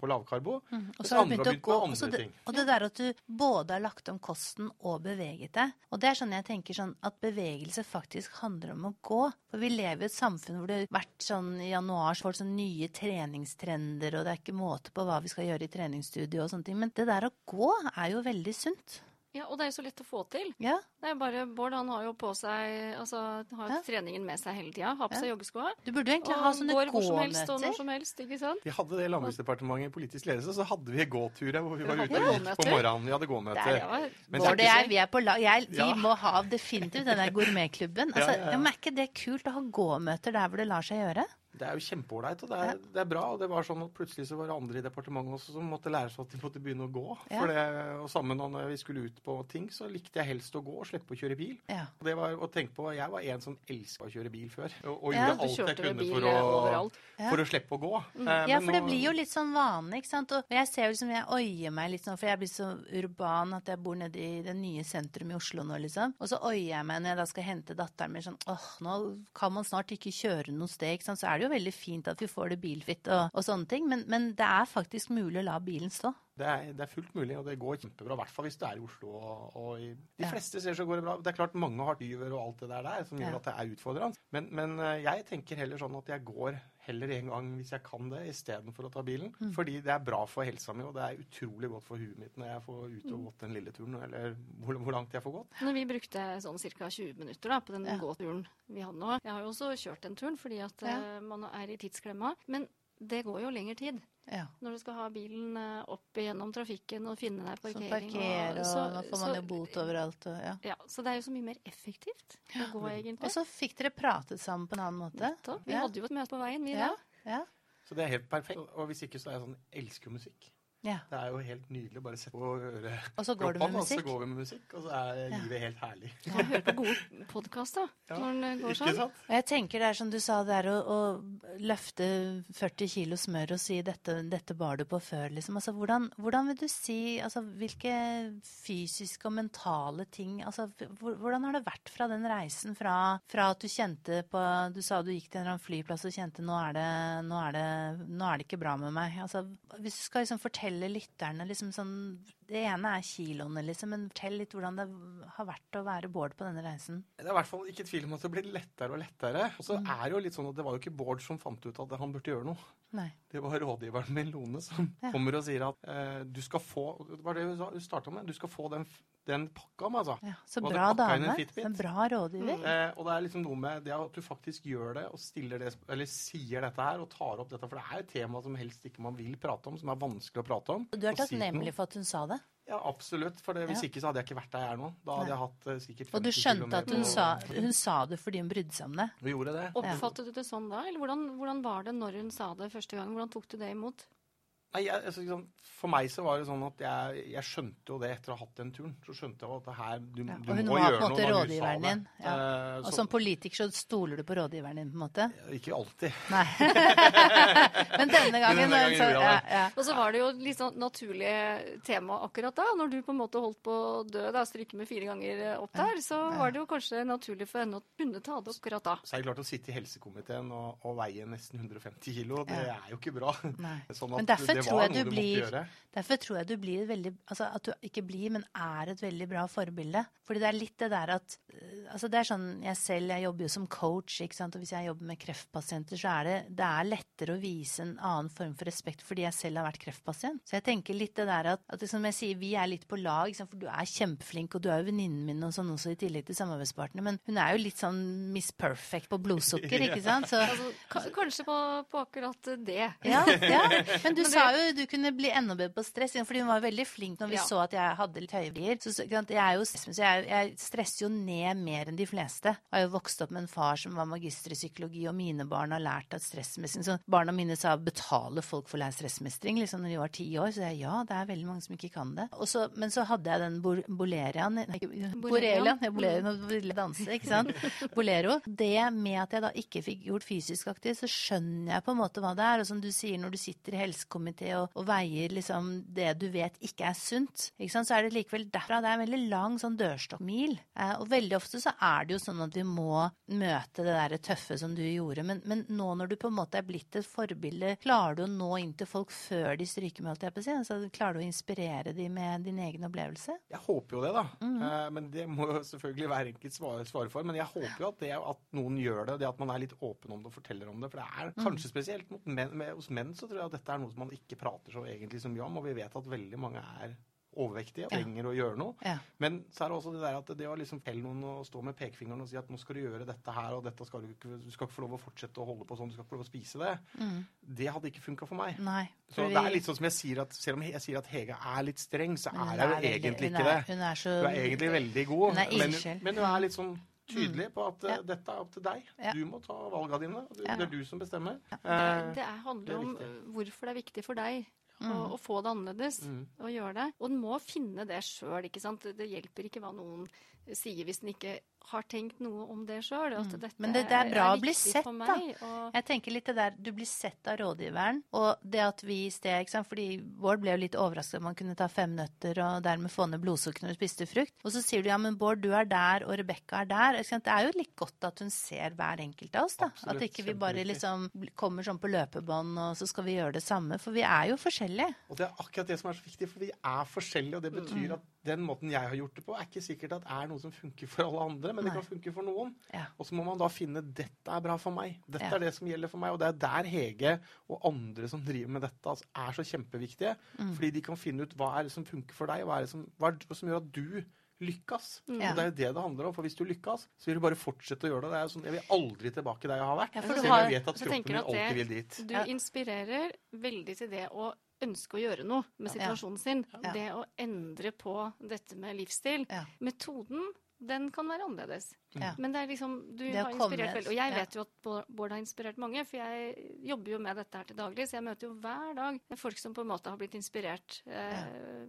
Speaker 3: på lavkarbo.
Speaker 1: Og
Speaker 3: mens
Speaker 1: så har
Speaker 3: andre
Speaker 1: begynt å gå
Speaker 3: med
Speaker 1: og
Speaker 3: andre
Speaker 1: det,
Speaker 3: ting.
Speaker 1: og det der at du både har lagt om kosten og beveget deg. Og det er sånn jeg tenker sånn at bevegelse faktisk handler om å gå. For vi lever i et samfunn hvor det har vært sånn i januar så får sånn nye treningstrender, og det er ikke måte på hva vi skal gjøre i treningsstudio og sånne ting. Men det der å gå er jo veldig sunt.
Speaker 2: Ja, og det er jo så lett å få til.
Speaker 1: Ja.
Speaker 2: Det er bare, Bård han har jo på seg altså, har
Speaker 1: Ja.
Speaker 2: treningen med seg hele tida. Har på seg joggeskoa.
Speaker 1: Du burde egentlig ha sånne
Speaker 2: går hvor som helst og når som helst, ikke sant?
Speaker 3: Vi hadde det i Landbruksdepartementet i politisk ledelse, så hadde vi gåturer hvor vi var ute og gikk på morgenen. Vi hadde
Speaker 2: er,
Speaker 3: gåmøter.
Speaker 2: ja,
Speaker 3: er
Speaker 1: Bård og jeg, vi er på lag. Vi
Speaker 3: Ja.
Speaker 1: må ha definitivt den der gourmetklubben. Altså,
Speaker 3: Ja, ja, ja.
Speaker 1: ja, men er ikke det kult å ha gåmøter der hvor det lar seg gjøre?
Speaker 3: Det er jo kjempeålreit, og det er, det er bra. Og det var sånn at plutselig så var det andre i departementet også som måtte lære seg at de måtte begynne å gå.
Speaker 1: Ja.
Speaker 3: For det, og sammen når vi skulle ut på ting, så likte jeg helst å gå og slippe å kjøre bil.
Speaker 1: Ja.
Speaker 3: Og det var å tenke på, Jeg var en som elska å kjøre bil før, og, og
Speaker 1: Ja,
Speaker 3: gjorde alt jeg kunne for
Speaker 2: eh,
Speaker 3: å,
Speaker 2: overalt.
Speaker 3: for å slippe å gå. Eh,
Speaker 1: Ja, for det
Speaker 3: nå-
Speaker 1: blir jo litt sånn vanlig, ikke sant. Og jeg ser jo liksom, jeg oier meg litt sånn, for jeg blir så urban at jeg bor nede i det nye sentrum i Oslo nå, liksom. Og så oier jeg meg når jeg da skal hente datteren min sånn, åh, nå kan man snart ikke kjøre noe sted, ikke sant. Så er det jo veldig fint at vi får det bilfritt og, og sånne ting, men, men det er faktisk mulig å la bilen stå.
Speaker 3: Det er, det er fullt mulig, og det går kjempebra. I hvert fall hvis du er i Oslo. Og, og i de fleste steder så går det bra. Det er klart mange har tyver og alt det der, der som gjør
Speaker 1: Ja.
Speaker 3: at det er utfordrende. Men, men eh, jeg tenker heller sånn at jeg går heller en gang hvis jeg kan det, istedenfor å ta bilen.
Speaker 1: Mm.
Speaker 3: Fordi det er bra for helsa mi, og det er utrolig godt for huet mitt når jeg får ut
Speaker 1: Mm.
Speaker 3: og gått den lille turen, eller hvor, hvor langt jeg får gått.
Speaker 2: Når vi brukte sånn ca. 20 minutter da, på den
Speaker 1: Ja.
Speaker 2: gåturen vi hadde nå Jeg har jo også kjørt den turen fordi at
Speaker 1: Ja.
Speaker 2: eh, man er i tidsklemma. Men det går jo lengre tid.
Speaker 1: Ja.
Speaker 2: Når du skal ha bilen eh, opp gjennom trafikken og finne deg
Speaker 1: Som
Speaker 2: parkering.
Speaker 1: parkerer, og
Speaker 2: så-
Speaker 1: nå får man
Speaker 2: så-
Speaker 1: jo bot overalt, og ja.
Speaker 2: Ja, så det er jo så mye mer effektivt å gå, egentlig.
Speaker 1: Og så fikk dere pratet sammen på en annen måte.
Speaker 2: Nettopp. Vi
Speaker 1: Ja.
Speaker 2: hadde jo et møte på veien, vi
Speaker 1: Ja,
Speaker 2: da.
Speaker 1: ja,
Speaker 3: Så det er helt perfekt. Og hvis ikke så er jeg sånn elsker jo musikk.
Speaker 1: Ja.
Speaker 3: Det er jo helt nydelig å bare sette på øret.
Speaker 1: Og så går du med
Speaker 3: Og så går vi med musikk, og så er livet helt herlig.
Speaker 2: Ja, Høre på gode podkaster
Speaker 3: Ja,
Speaker 2: når den går
Speaker 3: Ikke
Speaker 2: sånn.
Speaker 3: sant?
Speaker 1: Og jeg tenker det er som du sa, det er å, å løfte 40 kilo smør og si dette, dette bar du på før, liksom. Altså, hvordan, hvordan vil du si altså, Hvilke fysiske og mentale ting altså, Hvordan har det vært fra den reisen fra, fra at du kjente på Du sa du gikk til en eller annen flyplass og kjente nå er det, nå er det, nå er det ikke bra med meg. Altså, hvis du skal liksom fortelle lytterne liksom sånn Det ene er kiloene, liksom, men fortell litt hvordan det har vært å være Bård på denne reisen.
Speaker 3: Det er i hvert fall ikke tvil om at det blir lettere og lettere. Og
Speaker 1: Mm.
Speaker 3: så er det jo litt sånn at det var jo ikke Bård som fant ut at han burde gjøre noe.
Speaker 1: Nei.
Speaker 3: Det var rådgiveren min, Lone, som
Speaker 1: Ja.
Speaker 3: kommer og sier at eh, du skal få Det var det hun starta med. Du skal få den, den pakka med, altså.
Speaker 1: Ja, så
Speaker 3: Og
Speaker 1: bra dame. En bra rådgiver.
Speaker 3: Eh, og det er liksom noe med det at du faktisk gjør det og stiller det, eller sier dette her og tar opp dette. For det er et tema som helst ikke man vil prate om, som er vanskelig å prate om.
Speaker 1: Du er takknemlig for at hun sa det.
Speaker 3: Ja, absolutt. For det, hvis
Speaker 1: Ja.
Speaker 3: ikke så hadde jeg ikke vært der jeg er nå. Da hadde
Speaker 1: Nei.
Speaker 3: jeg hatt uh, sikkert
Speaker 1: Og du skjønte at hun
Speaker 3: og...
Speaker 1: sa, hun sa det fordi hun brydde seg om det.
Speaker 3: Vi gjorde det.
Speaker 2: Oppfattet du det sånn da, eller hvordan, hvordan var det når hun sa det første gang? Hvordan tok du det imot?
Speaker 3: Nei, jeg, altså, liksom, For meg så var det sånn at jeg, jeg skjønte jo det etter å ha hatt den turen. Så skjønte jeg at det her, du,
Speaker 1: Ja,
Speaker 3: du
Speaker 1: og hun
Speaker 3: må
Speaker 1: var på en måte rådgiveren din, ja.
Speaker 3: Uh,
Speaker 1: Og
Speaker 3: så-
Speaker 1: som politiker så stoler du på rådgiveren din, på en måte?
Speaker 3: Ikke alltid.
Speaker 1: Nei. Men denne gangen,
Speaker 3: Denne gangen
Speaker 1: så, ja, ja.
Speaker 2: Og så var det jo et litt sånn naturlig tema akkurat da. Når du på en måte holdt på å dø, da, stryke med fire ganger opp der, så
Speaker 1: Ja.
Speaker 2: var det jo kanskje naturlig for henne å kunne ta det akkurat da.
Speaker 3: Så er det klart å sitte i helsekomiteen og, og veie nesten 150 kilo, det
Speaker 1: Ja.
Speaker 3: er jo ikke bra.
Speaker 1: Nei.
Speaker 3: Sånn
Speaker 1: Men
Speaker 3: at
Speaker 1: derfor
Speaker 3: det
Speaker 1: tror jeg du blir
Speaker 3: gjøre.
Speaker 1: Derfor tror jeg du blir et veldig Altså at du ikke blir, men er et veldig bra forbilde. Fordi det er litt det der at øh, Altså det er sånn Jeg selv, jeg jobber jo som coach, ikke sant. Og hvis jeg jobber med kreftpasienter, så er det Det er lettere å vise en annen form for respekt fordi jeg selv har vært kreftpasient. Så jeg tenker litt det der at, at det, som jeg sier, vi er litt på lag, ikke sant? for du er kjempeflink, og du er jo venninnen min og sånn også, i tillegg til samarbeidspartner, men hun er jo litt sånn Miss Perfect på blodsukker, ikke sant? Så
Speaker 2: Altså, kanskje på, på akkurat det.
Speaker 1: ja, ja. Men du
Speaker 2: Men det-
Speaker 1: sa jo du kunne bli enda bedre på stress, fordi hun var veldig flink når vi
Speaker 2: Ja.
Speaker 1: så at jeg hadde litt høye verdier. Så, så, jeg, er jo, jeg, jeg stresser jo ned mer enn de fleste. Jeg har jo vokst opp med en far som var magister i psykologi, og mine barn har lært at stressmestring Så barna mine sa betale folk for å lære stressmestring liksom når de var ti år. Så jeg ja, det er veldig mange som ikke kan det. Og så, men så hadde jeg den nei, ikke- Borelian. Bolerian og ville danse, ikke sant. Bolero. Det med at jeg da ikke fikk gjort fysisk aktiv, så skjønner jeg på en måte hva det er. Og som du sier, når du sitter i helsekomité og, og veier liksom det du vet ikke er sunt, ikke sant, så er det likevel derfra. Det er en veldig lang sånn dørstokkmil. Eh, og veldig ofte så er det jo sånn at vi må møte det derre tøffe som du gjorde. Men, men nå når du på en måte er blitt et forbilde, klarer du å nå inn til folk før de stryker med, holdt jeg på å si? Altså, klarer du å inspirere dem med din egen opplevelse?
Speaker 3: Jeg håper jo det, da.
Speaker 1: Mhm.
Speaker 3: Eh, men det må jo selvfølgelig hver enkelt svare, svare for. Men jeg håper jo at det at noen gjør det, det at man er litt åpen om det og forteller om det. For det er
Speaker 1: Mhm.
Speaker 3: kanskje spesielt mot menn, med, hos menn så tror jeg at dette er noe som man ikke prater så egentlig så mye om. Og vi vet at veldig mange er overvektige og trenger å gjøre noe.
Speaker 1: Ja.
Speaker 3: Men så er det også det der at det å liksom felle noen og stå med pekefingeren og si at nå skal du gjøre dette her, og dette skal du ikke, du skal ikke få lov å fortsette å holde på sånn, du skal ikke få lov å spise det,
Speaker 1: Mm.
Speaker 3: det hadde ikke funka for meg.
Speaker 1: Nei.
Speaker 3: Så
Speaker 1: for
Speaker 3: det er litt sånn som jeg sier at selv om jeg sier at Hege er litt streng, så
Speaker 1: hun
Speaker 3: er jeg jo
Speaker 1: veldig-
Speaker 3: egentlig
Speaker 1: hun
Speaker 3: ikke
Speaker 1: er-
Speaker 3: det.
Speaker 1: Hun er så
Speaker 3: hun er egentlig veldig god,
Speaker 1: Hun er
Speaker 3: men, men hun er litt sånn tydelig på at eh,
Speaker 1: Ja.
Speaker 3: dette er opp til deg.
Speaker 1: Ja.
Speaker 3: Du må ta valga dine. Du,
Speaker 1: Ja.
Speaker 3: Det er du som bestemmer.
Speaker 2: Det,
Speaker 3: Eh,
Speaker 2: det er, handler
Speaker 3: det er
Speaker 2: om hvorfor det er viktig for deg å,
Speaker 1: Mm.
Speaker 2: å få det annerledes.
Speaker 3: Mm.
Speaker 2: og gjøre det. Og en må finne det sjøl. Det det hjelper ikke hva noen sier hvis en ikke har tenkt noe om det sjøl.
Speaker 1: Mm. Men det- det er bra å bli sett,
Speaker 2: meg,
Speaker 1: da.
Speaker 2: Og,
Speaker 1: Jeg tenker litt det der, Du blir sett av rådgiveren, og det at vi i sted ikke sant? Fordi Bård ble jo litt overrasket om man kunne ta fem nøtter og dermed få ned blodsukkeret når du spiste frukt. Og så sier du ja, men Bård, du er der, og Rebekka er der. Det er jo litt godt at hun ser hver enkelt av oss, da.
Speaker 3: Absolutt,
Speaker 1: at ikke vi bare liksom kommer sånn på løpebånd, og så skal vi gjøre det samme. For vi er jo forskjellige.
Speaker 3: Og det er akkurat det som er så viktig, for vi er forskjellige. Og det betyr
Speaker 1: Mm.
Speaker 3: at den måten jeg har gjort det på, er ikke sikkert at er noe som funker for alle andre, men det
Speaker 1: Nei.
Speaker 3: kan funke for noen.
Speaker 1: Ja.
Speaker 3: Og så må man da finne dette er bra for meg. Dette
Speaker 1: Ja.
Speaker 3: er det som gjelder for meg. Og det er der Hege og andre som driver med dette, altså, er så kjempeviktige.
Speaker 1: Mm.
Speaker 3: Fordi de kan finne ut hva er det som funker for deg, hva er det som, hva er det som gjør at du lykkes.
Speaker 1: Mm.
Speaker 3: Og det er jo det det handler om. For hvis du lykkes, så vil du bare fortsette å gjøre det. det er sånn, jeg vil aldri tilbake der jeg har vært.
Speaker 1: Ja, for
Speaker 3: selv
Speaker 1: du
Speaker 3: om
Speaker 1: har-
Speaker 3: jeg vet at kroppen min
Speaker 2: det-
Speaker 3: alltid vil dit.
Speaker 2: Du inspirerer veldig til det å ønske å gjøre noe med situasjonen sin.
Speaker 1: Ja.
Speaker 2: Det å endre på dette med livsstil.
Speaker 1: Ja.
Speaker 2: Metoden, den kan være annerledes.
Speaker 1: Ja.
Speaker 2: Men det er liksom, du
Speaker 1: Det
Speaker 2: har inspirert veldig. Og jeg
Speaker 1: ja.
Speaker 2: vet jo at Bård- har inspirert mange, for jeg jobber jo med dette her til daglig. Så jeg møter jo hver dag folk som på en måte har blitt inspirert eh,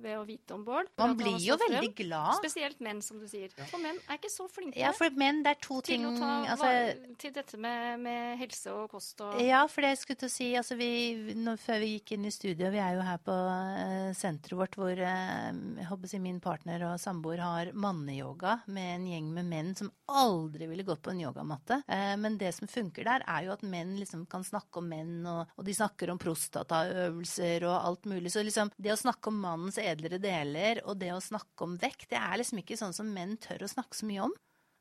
Speaker 2: ved å vite om Bård.
Speaker 1: Man blir jo
Speaker 2: veldig frem.
Speaker 1: glad.
Speaker 2: Spesielt menn, som du sier. For menn er ikke så flinke
Speaker 1: Ja, for menn, det er to
Speaker 2: til
Speaker 1: ting
Speaker 2: å ta
Speaker 1: altså,
Speaker 2: til dette med, med helse og kost og
Speaker 1: Ja, for det jeg skulle til å si altså vi, nå, Før vi gikk inn i studio, vi er jo her på uh, senteret vårt hvor uh, jeg håper å si min partner og samboer har manneyoga med en gjeng med menn som aldri ville gått på en yogamatte. Eh, men det som funker der, er jo at menn liksom kan snakke om menn, og, de snakker om prostataøvelser og alt mulig. Så liksom det å snakke om mannens edlere deler og det å snakke om vekt, det er liksom ikke sånn som menn tør å snakke så mye om.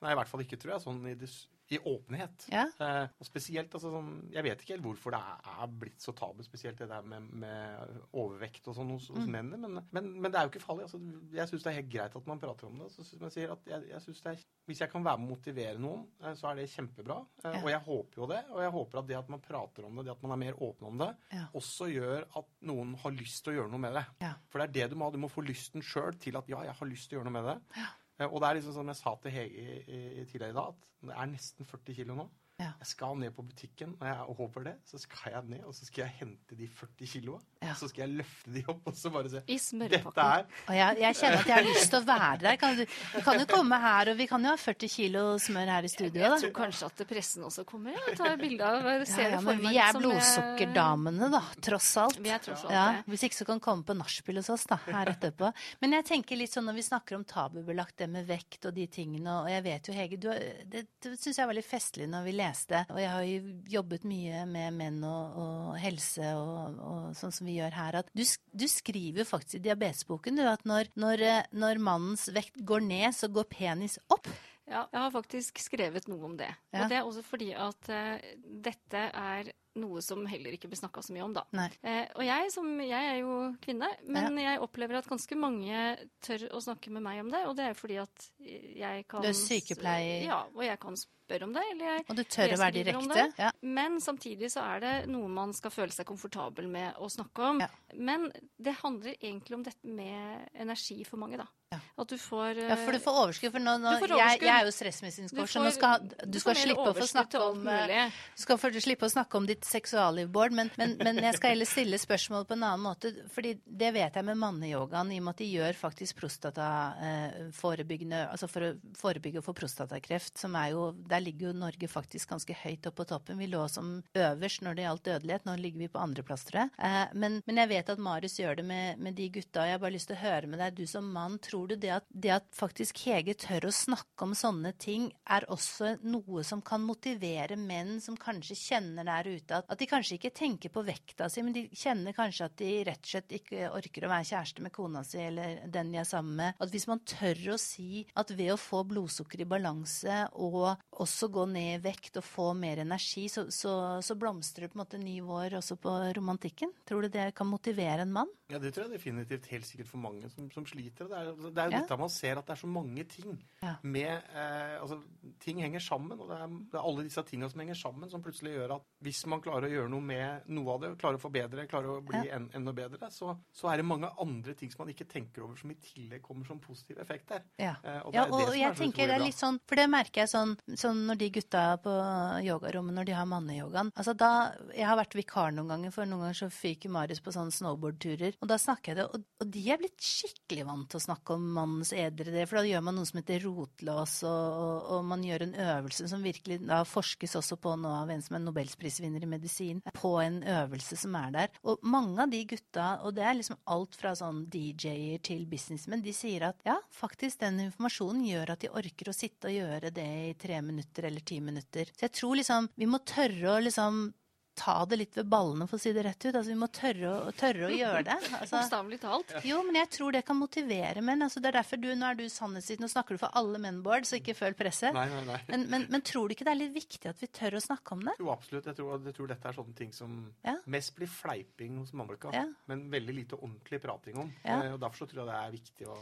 Speaker 3: Nei, i hvert fall ikke, tror jeg. Sånn i, det- i åpenhet.
Speaker 1: Ja.
Speaker 3: Eh, og spesielt, altså sånn Jeg vet ikke helt hvorfor det er, er blitt så tabu, spesielt det der med, med overvekt og sånn hos, hos
Speaker 1: Mm.
Speaker 3: mennene. Men, men, men det er jo ikke farlig. Altså, jeg syns det er helt greit at man prater om det. Så, som jeg sier at jeg, jeg synes det er, hvis jeg kan være med å motivere noen, eh, så er det kjempebra. Eh,
Speaker 1: Ja.
Speaker 3: Og jeg håper jo det. Og jeg håper at det at man prater om det, det at man er mer åpen om det,
Speaker 1: Ja.
Speaker 3: også gjør at noen har lyst til å gjøre noe med det.
Speaker 1: Ja.
Speaker 3: For det er det du må ha. Du må få lysten sjøl til at ja, jeg har lyst til å gjøre noe med det. Eh, Og det er liksom som jeg sa til Hege tidligere i dag, at det er nesten 40 kilo nå.
Speaker 1: Ja.
Speaker 3: Jeg skal ned på butikken, og jeg håper det. Så skal jeg ned, og så skal jeg hente de 40 kiloa.
Speaker 1: Ja.
Speaker 3: Så skal jeg løfte de opp, og så bare se.
Speaker 2: I
Speaker 3: Dette
Speaker 2: smørpakken.
Speaker 3: er
Speaker 1: Og jeg, jeg kjenner at jeg har lyst til å være der. Kan du, du kan jo komme her, og vi kan jo ha 40 kilo smør her i studio,
Speaker 2: Jeg
Speaker 1: da.
Speaker 2: tror kanskje at pressen også kommer. og tar bilde av
Speaker 1: Ja,
Speaker 2: ser
Speaker 1: ja,
Speaker 2: det
Speaker 1: men vi er blodsukkerdamene, da. Tross alt.
Speaker 2: Vi er tross alt
Speaker 1: Ja,
Speaker 2: det.
Speaker 1: hvis ikke så kan komme på nachspiel hos oss, da. Her etterpå. Men jeg tenker litt sånn når vi snakker om tabubelagt, det med vekt og de tingene, og jeg vet jo, Hege, du, det, det syns jeg er veldig festlig når vi leste. Og jeg har jo jobbet mye med menn og, og helse og, og sånn som vi gjør her. At du, du skriver jo faktisk i diabetesboken du, at når, når, eh, når mannens vekt går ned, så går penis opp.
Speaker 2: Ja, jeg har faktisk skrevet noe om det.
Speaker 1: Ja.
Speaker 2: Og det er også fordi at uh, dette er noe som heller ikke blir snakka så mye om, da. Eh, og jeg, som, jeg er jo kvinne, men jeg opplever at ganske mange tør å snakke med meg om det. Og det er fordi at jeg kan
Speaker 1: Du er sykepleier.
Speaker 2: Ja, og jeg kan spørre om det.
Speaker 1: Og du tør å være direkte. Ja.
Speaker 2: Men samtidig så er det noe man skal føle seg komfortabel med å snakke om.
Speaker 1: Ja.
Speaker 2: Men det handler egentlig om dette med energi for mange, da.
Speaker 1: Ja.
Speaker 2: At du får
Speaker 1: Ja, for du får overskudd. For nå, nå,
Speaker 2: får
Speaker 1: jeg,
Speaker 2: overskudd.
Speaker 1: jeg er jo stressmedisinsk coach, så nå skal, du
Speaker 2: du
Speaker 1: skal slippe å få snakke om eh. Du skal for, slippe å snakke om ditt seksualliv, Bård, men, men, men jeg skal heller stille spørsmål på en annen måte. fordi det vet jeg med manneyogaen, i og med at de gjør faktisk prostataforebyggende Altså for å forebygge og få prostatakreft, som er jo Der ligger jo Norge faktisk ganske høyt opp på toppen. Vi lå som øverst når det gjaldt dødelighet. Nå ligger vi på andreplass, tror jeg. Eh, men, men jeg vet at Marius gjør det med, med de gutta. og Jeg har bare lyst til å høre med deg, du som mann, tror du det at, det at faktisk Hege tør å snakke om sånne ting, er også noe som kan motivere menn som kanskje kjenner der ute at, at de kanskje ikke tenker på vekta si, men de kjenner kanskje at de rett og slett ikke orker å være kjæreste med kona si eller den de er sammen med. At hvis man tør å si at ved å få blodsukker i balanse og også gå ned i vekt og få mer energi, så, så, så blomstrer det på en måte ny vår også på romantikken. Tror du det kan motivere en mann?
Speaker 3: Ja, det tror jeg definitivt helt sikkert for mange som, som sliter. Det er, det er jo
Speaker 1: Ja.
Speaker 3: dette man ser, at det er så mange ting
Speaker 1: Ja.
Speaker 3: med eh, Altså, ting henger sammen, og det er, det er alle disse tingene som henger sammen, som plutselig gjør at hvis man klarer å gjøre noe med noe av det, klarer å forbedre, klarer å bli en, enda bedre, så, så er det mange andre ting som man ikke tenker over, som i tillegg kommer som positiv effekt der.
Speaker 1: Ja.
Speaker 3: Eh, og
Speaker 1: Ja, og
Speaker 3: er
Speaker 1: jeg tenker det er litt sånn, for det merker jeg sånn, sånn når de gutta på yogarommet, når de har manneyogaen. Altså da, jeg har vært vikar noen ganger, for noen ganger så fyker Marius på sånne snowboardturer. Og da snakker jeg det, og, de er blitt skikkelig vant til å snakke om mannens edre del, for da gjør man noe som heter rotlås, og, og, og man gjør en øvelse som virkelig da forskes også på nå av en som er nobelsprisvinner i medisin, på en øvelse som er der. Og mange av de gutta, og det er liksom alt fra sånn DJ-er til businessmen, de sier at ja, faktisk den informasjonen gjør at de orker å sitte og gjøre det i tre minutter eller ti minutter. Så jeg tror liksom vi må tørre å liksom ta det litt ved ballene, for å si det rett ut. Altså vi må tørre å, tørre å gjøre det. Altså,
Speaker 2: talt.
Speaker 1: jo, men jeg tror det kan motivere menn. Altså, det er derfor du, nå er du sannhetsvitne, nå snakker du for alle menn, Bård, så ikke føl presset.
Speaker 3: Nei, nei, nei.
Speaker 1: Men, men, men tror du ikke det er litt viktig at vi tør å snakke om det?
Speaker 3: Jo, absolutt. Jeg tror, jeg tror dette er sånne ting som
Speaker 1: Ja.
Speaker 3: mest blir fleiping hos mannfolka,
Speaker 1: Ja.
Speaker 3: men veldig lite ordentlig prating om.
Speaker 1: Ja.
Speaker 3: Eh, og Derfor så tror jeg det er viktig å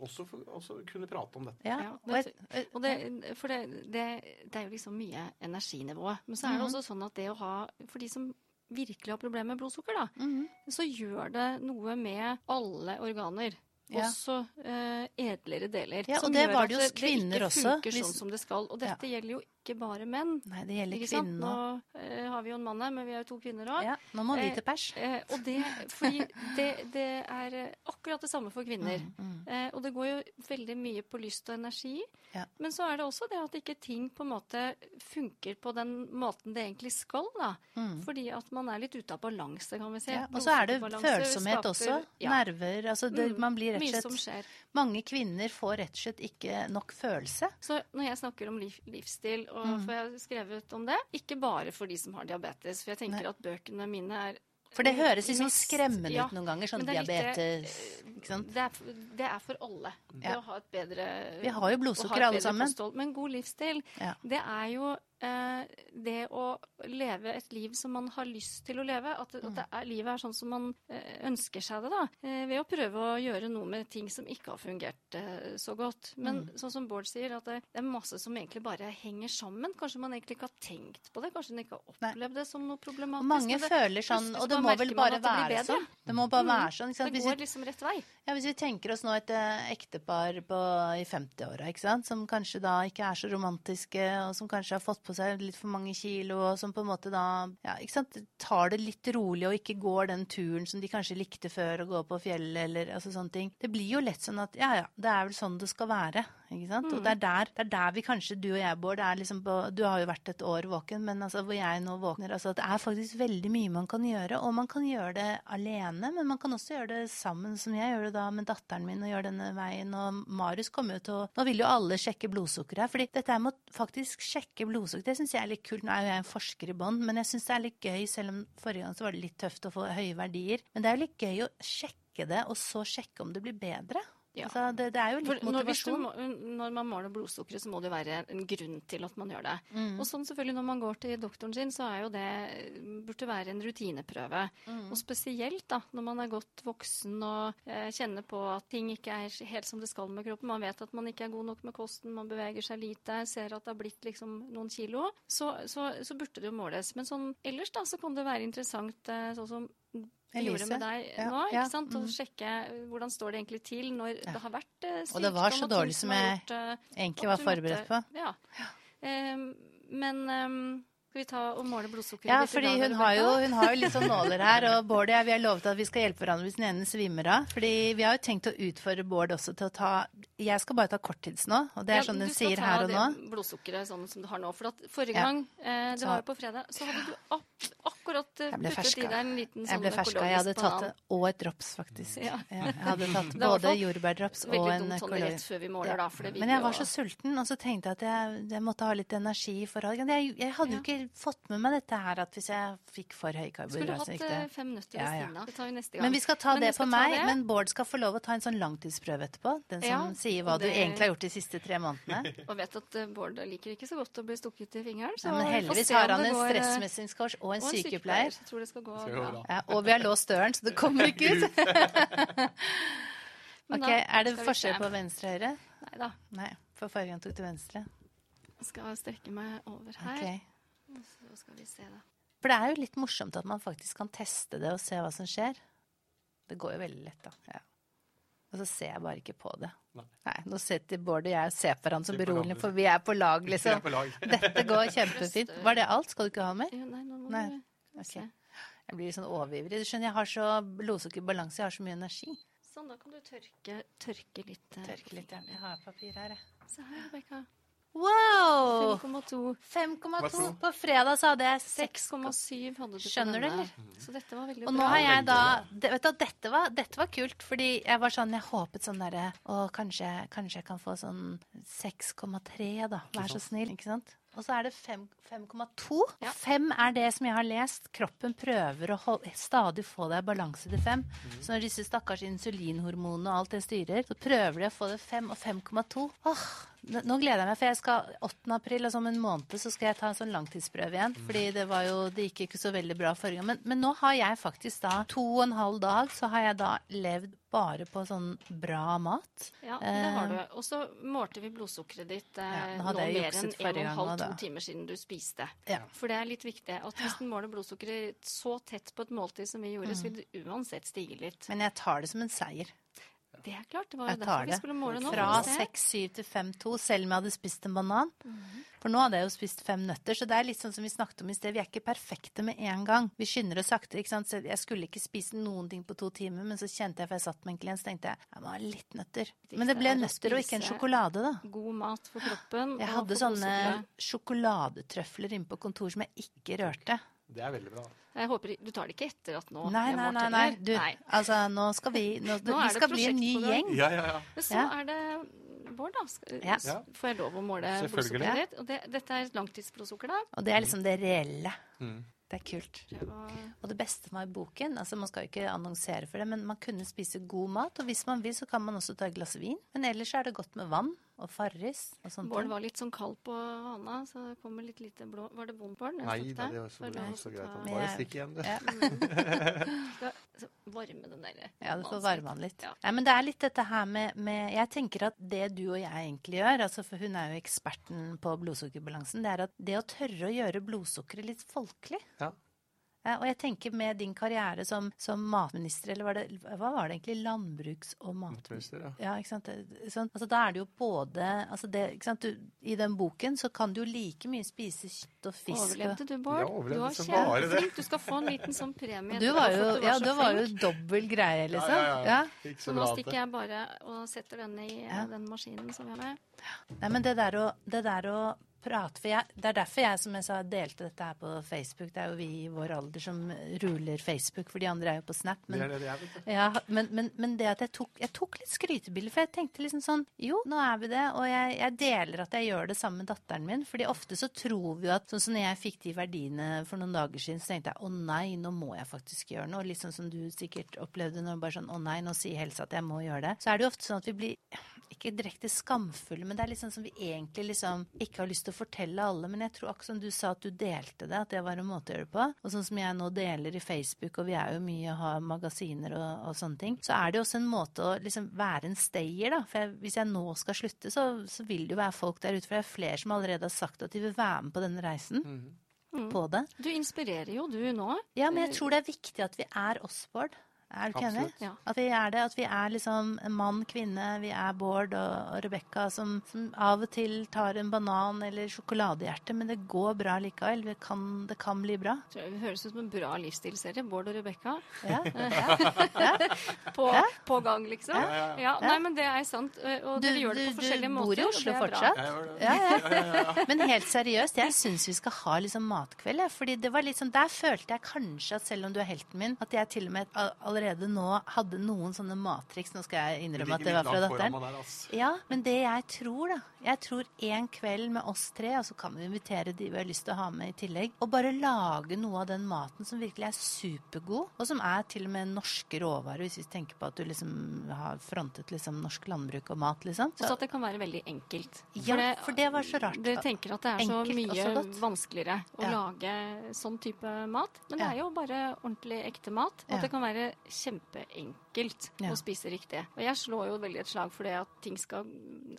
Speaker 3: også, for, også kunne prate om dette.
Speaker 1: Ja.
Speaker 2: Ja,
Speaker 1: og
Speaker 2: det- Og det, for det, det, det er jo liksom mye energinivå. Men så er det
Speaker 1: Mhm.
Speaker 2: også sånn at det å ha For de som virkelig har problemer med blodsukker, da,
Speaker 1: Mhm.
Speaker 2: så gjør det noe med alle organer.
Speaker 1: Ja.
Speaker 2: Også eh, edlere deler.
Speaker 1: Ja, og
Speaker 2: som
Speaker 1: det
Speaker 2: gjør
Speaker 1: var
Speaker 2: at
Speaker 1: det hos kvinner
Speaker 2: det ikke funker
Speaker 1: hvis-
Speaker 2: sånn som det skal. Og dette gjelder jo ikke bare menn.
Speaker 1: Nei, det gjelder
Speaker 2: Ikke sant?
Speaker 1: kvinnen
Speaker 2: Nå eh, har vi jo en mann her, men vi er jo to kvinner òg.
Speaker 1: Ja, nå må vi
Speaker 2: Eh,
Speaker 1: til pers.
Speaker 2: Eh, og det, fordi det, det er eh, akkurat det samme for kvinner.
Speaker 1: Mm, mm.
Speaker 2: Eh, og det går jo veldig mye på lyst og energi.
Speaker 1: Ja.
Speaker 2: Men så er det også det at ikke ting på en måte funker på den måten det egentlig skal. da.
Speaker 1: Mm.
Speaker 2: Fordi at man er litt ute av balanse, kan vi si.
Speaker 1: Ja, og så er det følsomhet
Speaker 2: skaper-
Speaker 1: også. Nerver. Altså det,
Speaker 2: Mm,
Speaker 1: man blir rett og slett. Mange kvinner får rett og slett ikke nok følelse.
Speaker 2: Så når jeg snakker om liv, livsstil, og
Speaker 1: Mm.
Speaker 2: for jeg skrevet om det, ikke bare for de som har diabetes, for jeg tenker
Speaker 1: Nei.
Speaker 2: at bøkene mine er
Speaker 1: For det høres
Speaker 2: mest-
Speaker 1: skremmende
Speaker 2: ja,
Speaker 1: ut noen ganger. Sånn
Speaker 2: litt
Speaker 1: diabetes Ikke sant?
Speaker 2: Det er, for- det er for alle. Det
Speaker 1: Ja.
Speaker 2: å ha et bedre
Speaker 1: Vi har jo blodsukker alle sammen.
Speaker 2: kosthold. Men god livsstil,
Speaker 1: Ja.
Speaker 2: det er jo eh, det å leve et liv som man har lyst til å leve. At,
Speaker 1: Mm.
Speaker 2: at det er, livet er sånn som man eh, ønsker seg det, da. Eh, ved å prøve å gjøre noe med ting som ikke har fungert eh, så godt. Men
Speaker 1: Mm.
Speaker 2: sånn som Bård sier, at det, er masse som egentlig bare henger sammen. Kanskje man egentlig ikke har tenkt på det. Kanskje man ikke har opplevd det som noe problematisk.
Speaker 1: Og mange
Speaker 2: det,
Speaker 1: føler sånn Og det må vel bare
Speaker 2: det
Speaker 1: være sånn. Det må bare
Speaker 2: Mm.
Speaker 1: være sånn. Ikke sant?
Speaker 2: det
Speaker 1: vi
Speaker 2: går liksom rett vei.
Speaker 1: Ja, Hvis vi tenker oss nå et eh, ektepar på, i 50-åra, ikke sant, som kanskje da ikke er så romantiske, og som kanskje har fått på seg litt for mange kilo, og som på en måte da ja, ikke sant, tar det litt rolig og ikke går den turen som de kanskje likte før, å gå på fjellet eller altså sånne ting. Det blir jo lett sånn at ja ja, det er vel sånn det skal være. Ikke sant? Og det er, der, det er der vi kanskje, du og jeg, Bård, er liksom på, du har jo vært et år våken, men altså hvor jeg nå våkner altså Det er faktisk veldig mye man kan gjøre, og man kan gjøre det alene, men man kan også gjøre det sammen, som jeg gjør det da med datteren min og gjør denne veien. Og Marius kommer jo til å Nå vil jo alle sjekke blodsukkeret her, fordi dette med å faktisk sjekke blodsukker, det syns jeg er litt kult. Nå er jo jeg en forsker i bånn, men jeg syns det er litt gøy, selv om forrige gang så var det litt tøft å få høye verdier. Men det er jo litt gøy å sjekke det, og så sjekke om det blir bedre.
Speaker 2: Ja.
Speaker 1: Altså, det, det er jo
Speaker 2: For
Speaker 1: litt
Speaker 2: når, du
Speaker 1: motivasjon.
Speaker 2: må, når man måler blodsukkeret, så må det være en grunn til at man gjør det.
Speaker 1: Mm.
Speaker 2: Og sånn selvfølgelig når man går til doktoren sin, så er jo det burde være en rutineprøve.
Speaker 1: Mm.
Speaker 2: Og spesielt da, når man er godt voksen og eh, kjenner på at ting ikke er helt som det skal med kroppen. Man vet at man ikke er god nok med kosten, man beveger seg lite, ser at det har blitt liksom noen kilo. Så, så, så burde det jo måles. Men sånn ellers da, så kan det være interessant, eh, sånn som vi gjorde
Speaker 1: Elise,
Speaker 2: med deg
Speaker 1: ja,
Speaker 2: nå,
Speaker 1: ja,
Speaker 2: ikke sant? Å
Speaker 1: mm.
Speaker 2: sjekke eh, hvordan står det egentlig til når det har vært sykdom.
Speaker 1: Og det var så dårlig som jeg
Speaker 2: gjort, eh,
Speaker 1: Egentlig var forberedt på.
Speaker 2: Ja. Um, men um, skal vi ta og måle blodsukkeret
Speaker 1: Ja, fordi
Speaker 2: hun,
Speaker 1: hun har, jo, hun har jo litt sånn nåler her, og Bård og jeg vi har lovet at vi skal hjelpe hverandre hvis den ene svimmer av. Fordi vi har jo tenkt å utfordre Bård også til å ta Jeg skal bare ta korttids nå, og det er
Speaker 2: Ja,
Speaker 1: sånn
Speaker 2: du
Speaker 1: den sier her og nå.
Speaker 2: det blodsukkeret sånn som du har nå. For at forrige
Speaker 1: Ja.
Speaker 2: gang, eh, det
Speaker 1: Så-
Speaker 2: var jo på fredag, så hadde du ak akkurat puttet
Speaker 1: ferska.
Speaker 2: i deg en liten
Speaker 1: Jeg
Speaker 2: sånn
Speaker 1: ble ferska. Jeg hadde tatt
Speaker 2: banan.
Speaker 1: og et drops, faktisk.
Speaker 2: Ja.
Speaker 1: jeg hadde tatt både jordbærdrops og
Speaker 2: Veldig
Speaker 1: en
Speaker 2: dumt sånn
Speaker 1: økologisk.
Speaker 2: rett før vi måler, da. For det
Speaker 1: Men jeg var så sulten, og så tenkte jeg at jeg, jeg måtte ha litt energi i forhold. Jeg, jeg hadde jo ikke fått med meg dette her at hvis jeg fikk for høy
Speaker 2: Skulle hatt
Speaker 1: det.
Speaker 2: eh, fem minutter ved siden av. Det tar vi neste gang.
Speaker 1: Men vi skal ta
Speaker 2: Men
Speaker 1: det på meg. Men Bård skal få lov å ta en sånn langtidsprøve etterpå. Den som sier hva
Speaker 2: det...
Speaker 1: du egentlig har gjort de siste tre månedene.
Speaker 2: Og vet at eh, Bård liker ikke så godt å bli stukket i fingeren. Så
Speaker 1: Ja, men heldigvis har han en
Speaker 2: går, eh,
Speaker 1: stressmestringskurs og en
Speaker 2: og
Speaker 1: sykepleier.
Speaker 2: Jeg tror det skal gå bra.
Speaker 1: Ja, og vi har låst døren, så det kommer ikke ut. Ok, Er det forskjell på venstre og høyre?
Speaker 2: Nei da.
Speaker 1: Nei, for forrige gang tok du venstre.
Speaker 2: Jeg skal strekke meg over her.
Speaker 1: Okay.
Speaker 2: Så skal vi se, da.
Speaker 1: For det er jo litt morsomt at man faktisk kan teste det og se hva som skjer. Det går jo veldig lett, da. Ja. Og så ser jeg bare ikke på det.
Speaker 3: Nei.
Speaker 1: Nei, Nå sitter Bård og jeg og ser på hverandre som beroligende, for vi er på lag, liksom.
Speaker 3: på lag.
Speaker 1: Dette går kjempefint. Var det alt? Skal du ikke ha mer?
Speaker 2: Ja, nei, nå må
Speaker 1: Nei, du
Speaker 2: okay.
Speaker 1: Jeg blir sånn overivrig. Du skjønner, jeg har så blodsukkerbalanse, jeg har så mye energi.
Speaker 2: Sånn, da kan du tørke, tørke litt. eh,
Speaker 1: Tørke litt, ja. Jeg har papir her, jeg.
Speaker 2: Se her, Rebekka.
Speaker 1: Wow!
Speaker 2: 5,2.
Speaker 1: 5,2. På fredag så hadde jeg
Speaker 2: 6,7 hadde du
Speaker 1: Skjønner du, eller?
Speaker 2: Så dette var veldig
Speaker 1: Og nå har jeg da det, Vet du, dette var, dette var kult, fordi jeg var sånn Jeg håpet sånn derre Å, kanskje, kanskje jeg kan få sånn 6,3, da. Vær så snill. Ikke sant? Og så er det 5,2.
Speaker 2: Ja.
Speaker 1: 5 er det som jeg har lest. Kroppen prøver å holde, stadig få deg i balanse til 5. Så når disse stakkars insulinhormonene og alt det styrer, så prøver de å få det 5 og 5,2. Åh, nå gleder jeg meg, for jeg skal 8. april, altså om en måned, så skal jeg ta en sånn langtidsprøve igjen. Fordi det var jo Det gikk ikke så veldig bra forrige gang. Men, men nå har jeg faktisk da to og en halv dag, så har jeg da levd bare på sånn bra mat.
Speaker 2: Ja, det har du. Og så målte vi blodsukkeret ditt eh,
Speaker 1: Ja, nå
Speaker 2: nå mer enn en og en halv, to timer siden du spiste.
Speaker 1: Ja.
Speaker 2: For det er litt viktig at hvis den måler blodsukkeret så tett på et måltid som vi gjorde, så vil det uansett stige litt.
Speaker 1: Men jeg tar det som en seier.
Speaker 2: Det er klart, det var jo derfor vi skulle måle nå.
Speaker 1: Fra
Speaker 2: for å se.
Speaker 1: 6-7 til 5-2, selv om jeg hadde spist en banan.
Speaker 2: Mhm.
Speaker 1: For nå hadde jeg jo spist fem nøtter, så det er litt sånn som vi snakket om i sted. Vi er ikke perfekte med en gang. Vi skynder oss sakte. ikke sant? Så jeg skulle ikke spise noen ting på to timer, men så kjente jeg, for jeg satt med en klient, så tenkte jeg jeg må ha litt nøtter. Men det ble
Speaker 2: er
Speaker 1: nøtter og ikke en sjokolade, da.
Speaker 2: God mat for kroppen.
Speaker 1: Jeg hadde sånne sjokoladetrøfler inne på kontor som jeg ikke rørte.
Speaker 3: Det er veldig bra.
Speaker 2: Jeg håper Du tar det ikke etter at nå
Speaker 1: Nei, nei, nei. nei. Du, nei. altså, nå skal vi nå,
Speaker 2: Nå
Speaker 1: Vi skal bli en ny gjeng.
Speaker 3: Ja, ja, ja.
Speaker 2: Men så
Speaker 1: Ja.
Speaker 2: er det Bård, da. Skal,
Speaker 1: Ja.
Speaker 2: Får jeg lov å måle blodsukkeret ditt? Og det, dette er langtidsblodsukker, da.
Speaker 1: Og det er liksom det reelle.
Speaker 3: Mm.
Speaker 1: Det er kult. Og det beste med boken, altså man skal jo ikke annonsere for det, men man kunne spise god mat, og hvis man vil så kan man også ta et glass vin. Men ellers er det godt med vann og Farris og sånt.
Speaker 2: Bård var litt sånn kald på hånda, så det kommer litt lite blå Var det vondt, Bård? når
Speaker 3: Nei da, det var så,
Speaker 2: det var
Speaker 3: så greit.
Speaker 1: Han
Speaker 3: Bare stikk igjen, du.
Speaker 1: Ja.
Speaker 2: Skal så varme den der
Speaker 1: Ja, du får varme den litt.
Speaker 2: Ja.
Speaker 1: Nei, men det er litt dette her med, med Jeg tenker at det du og jeg egentlig gjør, altså for hun er jo eksperten på blodsukkerbalansen, det er at det å tørre å gjøre blodsukkeret litt folkelig.
Speaker 3: Ja.
Speaker 1: Ja, og jeg tenker med din karriere som, som matminister, eller var det, hva var det egentlig? Landbruks- og.
Speaker 3: Matminister, ja.
Speaker 1: Ja, ikke sant. Sånn, altså, da er det jo både altså det, ikke sant? Du, I den boken så kan du jo like mye spise kjøtt og fisk.
Speaker 2: Overlevde du, Bård?
Speaker 3: Ja, overlevde,
Speaker 2: du var kjempeflink. Du skal få en liten sånn premie.
Speaker 1: Du var jo,
Speaker 2: du
Speaker 1: ja,
Speaker 2: du
Speaker 1: det var jo dobbel greie, liksom.
Speaker 3: Ja, ja, ja. Ikke
Speaker 2: Så
Speaker 3: så
Speaker 2: nå stikker jeg bare og setter denne i
Speaker 1: Ja.
Speaker 2: den maskinen som vi har med.
Speaker 1: Nei, men det der å, det der å prate For jeg, det er derfor jeg, som jeg sa, delte dette her på Facebook. Det er jo vi i vår alder som ruler Facebook, for de andre er jo på Snap.
Speaker 3: Det
Speaker 1: Men,
Speaker 3: er det jeg vet.
Speaker 1: ja, men, men, men det at jeg tok, jeg tok litt skrytebilder, for jeg tenkte liksom sånn Jo, nå er vi det, og jeg, jeg deler at jeg gjør det sammen med datteren min. fordi ofte så tror vi jo at Sånn som når jeg fikk de verdiene for noen dager siden, så tenkte jeg å nei, nå må jeg faktisk gjøre noe. Litt sånn som du sikkert opplevde når bare sånn å nei, nå sier helsa at jeg må gjøre det. Så er det jo ofte sånn at vi blir ikke direkte skamfulle, men det er litt sånn som vi egentlig liksom ikke har lyst til å fortelle alle. Men jeg tror akkurat som du sa at du delte det, at det var en måte å gjøre det på. Og sånn som jeg nå deler i Facebook, og vi er jo mye og har magasiner og, og sånne ting, så er det også en måte å liksom være en stayer, da. For jeg, hvis jeg nå skal slutte, så, så vil det jo være folk der ute. For det er flere som allerede har sagt at de vil være med på denne reisen. På det.
Speaker 2: Du inspirerer jo, du nå.
Speaker 1: Ja, men jeg tror det er viktig at vi er oss, Bård. Er du ikke enig?
Speaker 2: Ja.
Speaker 1: At vi er det. At vi er liksom en mann, kvinne. Vi er Bård og, og Rebekka som, som av og til tar en banan eller sjokoladehjerte, men det går bra likevel. Det kan, det kan bli bra.
Speaker 2: Tror jeg Det høres ut som en bra livsstilsserie. Bård og Rebekka.
Speaker 1: Ja.
Speaker 2: På, på gang, liksom.
Speaker 3: Ja, ja,
Speaker 2: Ja, nei, men det er sant. Og
Speaker 1: Du,
Speaker 2: dere gjør
Speaker 1: du,
Speaker 2: det på forskjellige måter.
Speaker 1: Du bor i Oslo fortsatt?
Speaker 3: Jeg.
Speaker 1: Ja, ja. Men helt seriøst, jeg syns vi skal ha liksom matkveld. Ja. Fordi det var litt sånn, Der følte jeg kanskje at selv om du er helten min, at jeg til og med all- allerede nå hadde noen sånne mattriks. Nå skal jeg innrømme at det var fra datteren. Ja, men det jeg tror, da Jeg tror en kveld med oss tre, og så kan vi invitere de vi har lyst til å ha med i tillegg, og bare lage noe av den maten som virkelig er supergod, og som er til og med norske råvarer, hvis vi tenker på at du liksom har frontet liksom norsk landbruk og mat, liksom.
Speaker 2: Også at det kan være veldig enkelt.
Speaker 1: Ja, for det var så rart.
Speaker 2: Du tenker at det er så
Speaker 1: Enkelt så
Speaker 2: mye
Speaker 1: så
Speaker 2: vanskeligere å
Speaker 1: Ja.
Speaker 2: lage sånn type mat. Men det
Speaker 1: Ja.
Speaker 2: er jo bare ordentlig ekte mat. Og
Speaker 1: Ja.
Speaker 2: det kan være kjempeenkelt
Speaker 1: Ja.
Speaker 2: å spise riktig. Og jeg slår jo veldig et slag for det at ting skal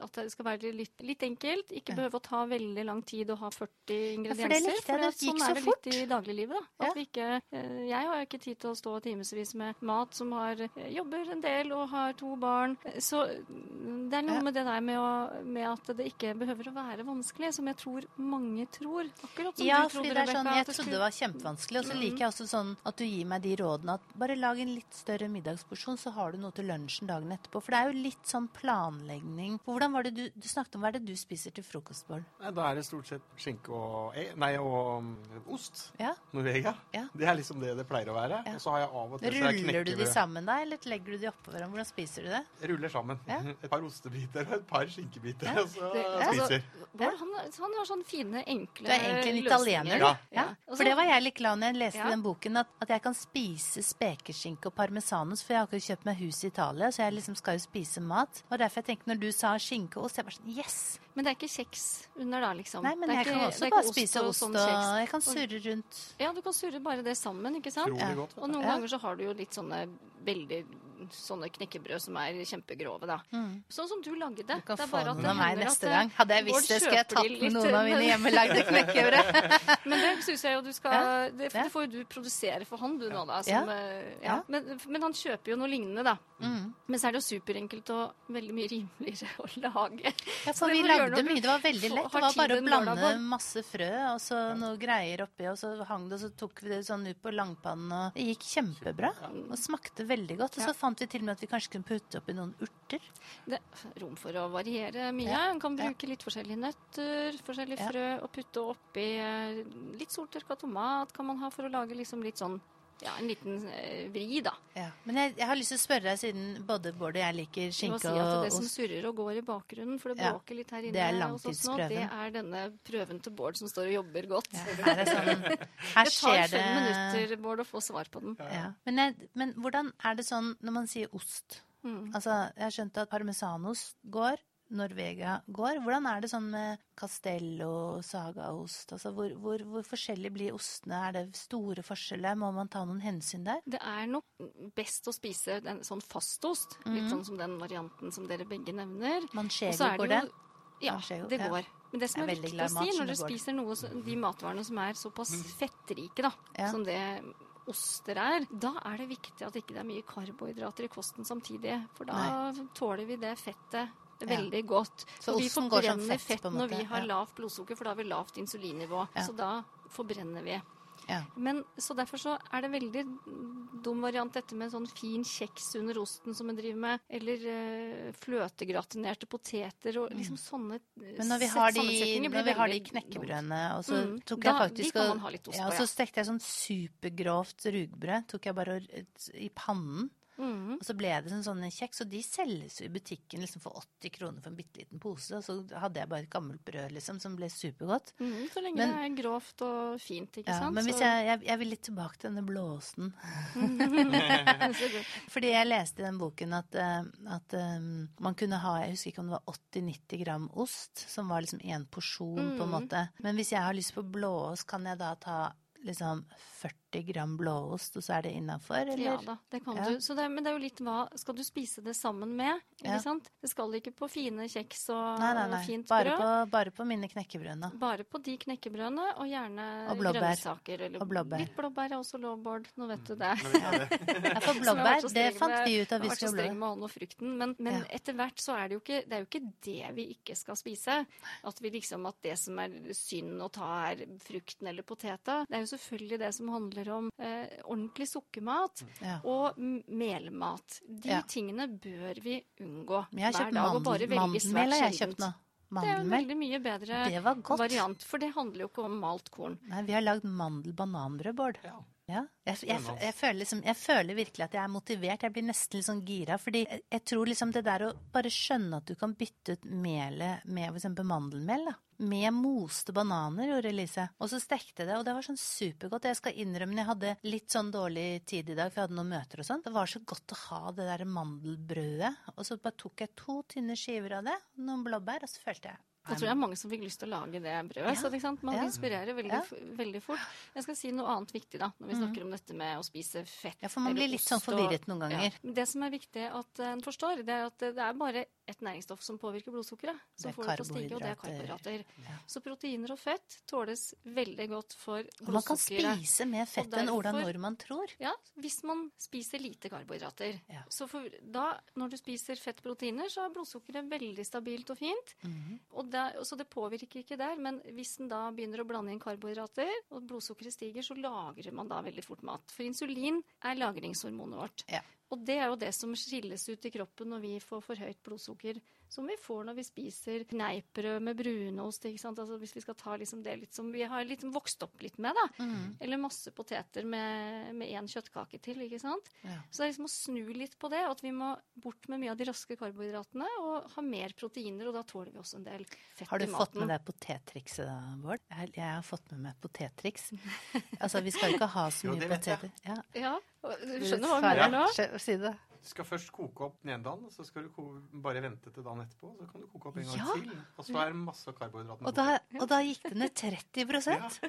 Speaker 2: At det skal være litt, litt enkelt. Ikke
Speaker 1: Ja.
Speaker 2: behøve å ta veldig lang tid og ha 40 ingredienser.
Speaker 1: for det likte jeg, det gikk
Speaker 2: sånn
Speaker 1: så
Speaker 2: er det
Speaker 1: fort.
Speaker 2: litt i dagliglivet. Da. Ikke, eh, jeg har ikke tid til å stå timevis med mat som har eh, jobber en del og har to barn. Så mm, det er noe med det der med, å, med at det ikke behøver å være vanskelig, som jeg tror mange tror. Akkurat som
Speaker 1: Ja,
Speaker 2: du trodde,
Speaker 1: det er sånn, jeg trodde det var kjempevanskelig. Og så liker jeg også sånn at du gir meg de rådene at bare lag en litt større middagsporsjon, så har du noe til lunsjen dagen etterpå. For det er jo litt sånn planlegging. Hvordan var det du, du snakket om, hva er det du spiser til frokost, Bård?
Speaker 3: Da er det stort sett skinke og e- Nei, og um, ost.
Speaker 1: Ja?
Speaker 3: Norvegia.
Speaker 1: Ja.
Speaker 3: Det er liksom det det pleier å være.
Speaker 1: Ja.
Speaker 3: Og så har jeg av og til så jeg
Speaker 1: Ruller du de sammen da, eller legger du de oppå hverandre? Hvordan spiser du det?
Speaker 3: Ruller sammen.
Speaker 1: Ja.
Speaker 3: Et par ostebiter og et par skinkebiter,
Speaker 1: Ja.
Speaker 3: og så
Speaker 2: Det-
Speaker 3: spiser.
Speaker 2: Bård, han, han har sånne fine, enkle løsninger.
Speaker 1: Du er egentlig en italiener, du.
Speaker 3: Ja.
Speaker 1: Ja. For det var jeg litt glad når jeg leste
Speaker 2: Ja.
Speaker 1: den boken, at, at jeg kan spise spekeskinke og parmesanost, for jeg har ikke kjøpt meg hus i Italia, så jeg liksom skal jo spise mat. Og derfor jeg tenkte når du sa skinke og ost, jeg bare sånn yes!
Speaker 2: Men det er ikke kjeks under da, liksom.
Speaker 1: Nei, men
Speaker 2: Det er
Speaker 1: jeg
Speaker 2: ikke-
Speaker 1: kan også bare ost spise
Speaker 2: og
Speaker 1: ost,
Speaker 2: sånn
Speaker 1: og jeg kan surre rundt.
Speaker 2: Ja, du kan surre bare det sammen, ikke sant?
Speaker 1: Ja.
Speaker 3: godt.
Speaker 2: Og noen
Speaker 1: Ja.
Speaker 2: ganger så har du jo litt sånne veldig sånne knekkebrød som er kjempegrove, da. Sånn som du lagde.
Speaker 1: Mm. Du kan
Speaker 2: Det er bare at det hender
Speaker 1: neste
Speaker 2: at,
Speaker 1: gang. Hadde jeg visst det, skulle jeg tatt med noen av mine hjemmelagde knekkebrød.
Speaker 2: Men det syns jeg jo du skal
Speaker 1: Ja.
Speaker 2: det, det får jo du produsere for han, du nå, da. Som, eh, ja. Men, men han kjøper jo noe lignende, da.
Speaker 1: Mm.
Speaker 2: Men så er det jo superenkelt og veldig mye rimeligere å lage.
Speaker 1: Ja, for vi lagde mye. Det var veldig lett. Det var bare å blande masse frø og så noe greier oppi, og så hang det, og så tok vi det sånn ut på langpannen, og det gikk kjempebra. Og smakte veldig godt. Og så. Fant vi til og med at vi kanskje kunne putte oppi noen urter.
Speaker 2: Det er rom for å variere mye.
Speaker 1: Ja.
Speaker 2: En kan
Speaker 1: Ja.
Speaker 2: bruke litt forskjellige nøtter, forskjellige
Speaker 1: Ja.
Speaker 2: frø, og putte oppi eh, litt soltørka tomat kan man ha for å lage liksom litt sånn ja, en liten eh, vri, da.
Speaker 1: Ja. Men jeg, jeg har lyst til å spørre deg, siden både Bård og jeg liker
Speaker 2: Jeg må
Speaker 1: skinke
Speaker 2: si at
Speaker 1: og
Speaker 2: det som surrer og går i bakgrunnen, for det
Speaker 1: Ja.
Speaker 2: bråker litt her inne
Speaker 1: Det er
Speaker 2: hos oss nå, det er denne prøven til Bård som står og jobber godt.
Speaker 1: ja, her, er sånn, her
Speaker 2: det tar
Speaker 1: skjer
Speaker 2: fem
Speaker 1: det
Speaker 2: minutter, Bård, å få svar på den.
Speaker 1: ja. men, jeg, men hvordan er det sånn når man sier ost?
Speaker 2: Mm.
Speaker 1: Altså, jeg har skjønt at parmesanost går, Norvegia går. Hvordan er det sånn med castello, sagaost? Altså, hvor, hvor, hvor forskjellig blir ostene? Er det store forskjeller? Må man ta noen hensyn der?
Speaker 2: Det er nok best å spise en sånn fastost, litt sånn som den varianten som dere begge nevner.
Speaker 1: Manchego, går
Speaker 2: det jo Ja,
Speaker 1: Manchego,
Speaker 2: det
Speaker 1: ja.
Speaker 2: går. Men det som
Speaker 1: er
Speaker 2: er viktig å si når du spiser noe, så- de matvarene som er såpass fettrike, da,
Speaker 1: Ja.
Speaker 2: som det oster er, da er det viktig at ikke det er mye karbohydrater i kosten samtidig. For da tåler vi det fettet veldig godt.
Speaker 1: Så
Speaker 2: og vi forbrenner
Speaker 1: fett,
Speaker 2: når vi har
Speaker 1: ja.
Speaker 2: lavt blodsukker, for da har vi lavt insulinnivå.
Speaker 1: Ja.
Speaker 2: Så da forbrenner vi.
Speaker 1: Ja.
Speaker 2: Men så derfor så er det veldig dum variant dette med sånn fin kjeks under osten som en driver med, eller øh, fløtegratinerte poteter og liksom sånne eh,
Speaker 1: Mm. Men når vi har de, når vi har de knekkebrødene, og så
Speaker 2: Mm,
Speaker 1: tok
Speaker 2: da-
Speaker 1: jeg faktisk
Speaker 2: de
Speaker 1: og- ja,
Speaker 2: på,
Speaker 1: og så stekte jeg sånn supergrovt rugbrød. Tok jeg bare i pannen.
Speaker 2: Mhm.
Speaker 1: Og så ble det sånn sånne kjeks, og de selges jo i butikken liksom for 80 kroner for en bitte liten pose. Og så hadde jeg bare et gammelt brød liksom, som ble supergodt.
Speaker 2: Mm, så lenge
Speaker 1: Men-
Speaker 2: det er grovt og fint, ikke
Speaker 1: Ja,
Speaker 2: sant.
Speaker 1: men hvis
Speaker 2: Så-
Speaker 1: jeg, jeg, jeg vil litt tilbake til denne blåosten. Fordi jeg leste i den boken at, eh, at um, man kunne ha Jeg husker ikke om det var 80-90 gram ost, som var liksom én porsjon, på en
Speaker 2: Mm.
Speaker 1: måte. Men hvis jeg har lyst på blåost, kan jeg da ta liksom 40 gram blåost, og så er det innafor, eller?
Speaker 2: Ja da, det kan
Speaker 1: Ja.
Speaker 2: du. Så det, men det er jo litt hva Skal du spise det sammen med? Ikke
Speaker 1: Ja.
Speaker 2: sant? Det skal ikke på fine kjeks og
Speaker 1: Nei, nei, nei.
Speaker 2: fint
Speaker 1: Bare
Speaker 2: brød.
Speaker 1: på, bare på mine knekkebrødene.
Speaker 2: Bare på de knekkebrødene, og gjerne
Speaker 1: Og
Speaker 2: grønnsaker. Eller
Speaker 1: Og blåbær.
Speaker 2: Litt blåbær er også lovbord, nå vet du det.
Speaker 3: Ja.
Speaker 1: Ja, for
Speaker 2: jeg
Speaker 1: blåbær, det fant vi ut av
Speaker 2: jeg
Speaker 1: vi
Speaker 2: har vært så streng med og frukten, men, men
Speaker 1: Ja.
Speaker 2: etter hvert så er det jo ikke det er jo ikke det vi ikke skal spise. At vi liksom at det som er synd å ta, er frukten eller poteta. Det er jo selvfølgelig det som handler om eh, ordentlig sukkermat
Speaker 1: Ja.
Speaker 2: og melmat. De
Speaker 1: Ja.
Speaker 2: tingene bør vi unngå
Speaker 1: Men jeg har
Speaker 2: hver
Speaker 1: kjøpt
Speaker 2: dag og bare velge svært sjeldent.
Speaker 1: kjøpt nå.
Speaker 2: Det er jo en veldig mye bedre
Speaker 1: Det var godt.
Speaker 2: variant, for det handler jo ikke om malt korn.
Speaker 1: Nei, vi har lagd mandel-bananbrød, Bård.
Speaker 3: Ja.
Speaker 1: Ja. Jeg, jeg, jeg, føler liksom, jeg føler virkelig at jeg er motivert. Jeg blir nesten litt sånn gira. Fordi jeg, jeg tror liksom det der å bare skjønne at du kan bytte ut melet med f.eks. mandelmel, da. Med moste bananer, gjorde Elise. Og så stekte jeg det, og det var sånn supergodt. Jeg skal innrømme jeg hadde litt sånn dårlig tid i dag, for jeg hadde noen møter og sånn. Det var så godt å ha det der mandelbrødet. Og så bare tok jeg to tynne skiver av det, noen blåbær, og så følte jeg
Speaker 2: Jeg tror det er mange som fikk lyst til å lage det brødet. så sant? Man
Speaker 1: Ja.
Speaker 2: inspirerer veldig,
Speaker 1: Ja.
Speaker 2: veldig fort. Jeg skal si noe annet viktig da, når vi snakker om dette med å spise fett.
Speaker 1: Ja, for man blir litt sånn forvirret noen ganger.
Speaker 2: Ja. Det som er viktig at en forstår, det er at det er bare et næringsstoff som påvirker blodsukkeret. Som får det til å stige, og det er
Speaker 1: karbohydrater.
Speaker 2: Så proteiner og fett tåles veldig godt for blodsukkeret.
Speaker 1: Og man kan spise mer fett enn Ola Nordmann tror.
Speaker 2: Ja, hvis man spiser lite karbohydrater.
Speaker 1: Ja.
Speaker 2: Så for, da, når du spiser fettproteiner, så er blodsukkeret veldig stabilt og fint.
Speaker 1: Mhm.
Speaker 2: Og det, så det påvirker ikke der, men hvis en da begynner å blande inn karbohydrater, og blodsukkeret stiger, så lagrer man da veldig fort mat. For insulin er lagringshormonet vårt.
Speaker 1: Ja.
Speaker 2: Og det er jo det som skilles ut i kroppen når vi får for høyt blodsukker. Som vi får når vi spiser kneippbrød med brunost. ikke sant? Altså Hvis vi skal ta liksom det litt som vi har liksom vokst opp litt med. da.
Speaker 1: Mm.
Speaker 2: Eller masse poteter med én kjøttkake til. ikke sant?
Speaker 1: Ja.
Speaker 2: Så det er liksom å snu litt på det. At vi må bort med mye av de raske karbohydratene og ha mer proteiner. Og da tåler vi også en del fett i maten.
Speaker 1: Har du fått med deg potettrikset da, Bård? Jeg, jeg har fått med meg potettriks. Altså, vi skal jo ikke ha så
Speaker 3: Jo,
Speaker 1: mye
Speaker 3: det vet jeg.
Speaker 1: poteter. Ja.
Speaker 2: Ja, Du skjønner hva jeg mener nå?
Speaker 1: Si det.
Speaker 3: Du skal først koke opp den ene dagen, så skal du bare vente til dagen etterpå. Så kan du koke opp en gang
Speaker 1: Ja.
Speaker 3: til. Og så er det masse karbohydrater.
Speaker 1: Og da, og da gikk det ned 30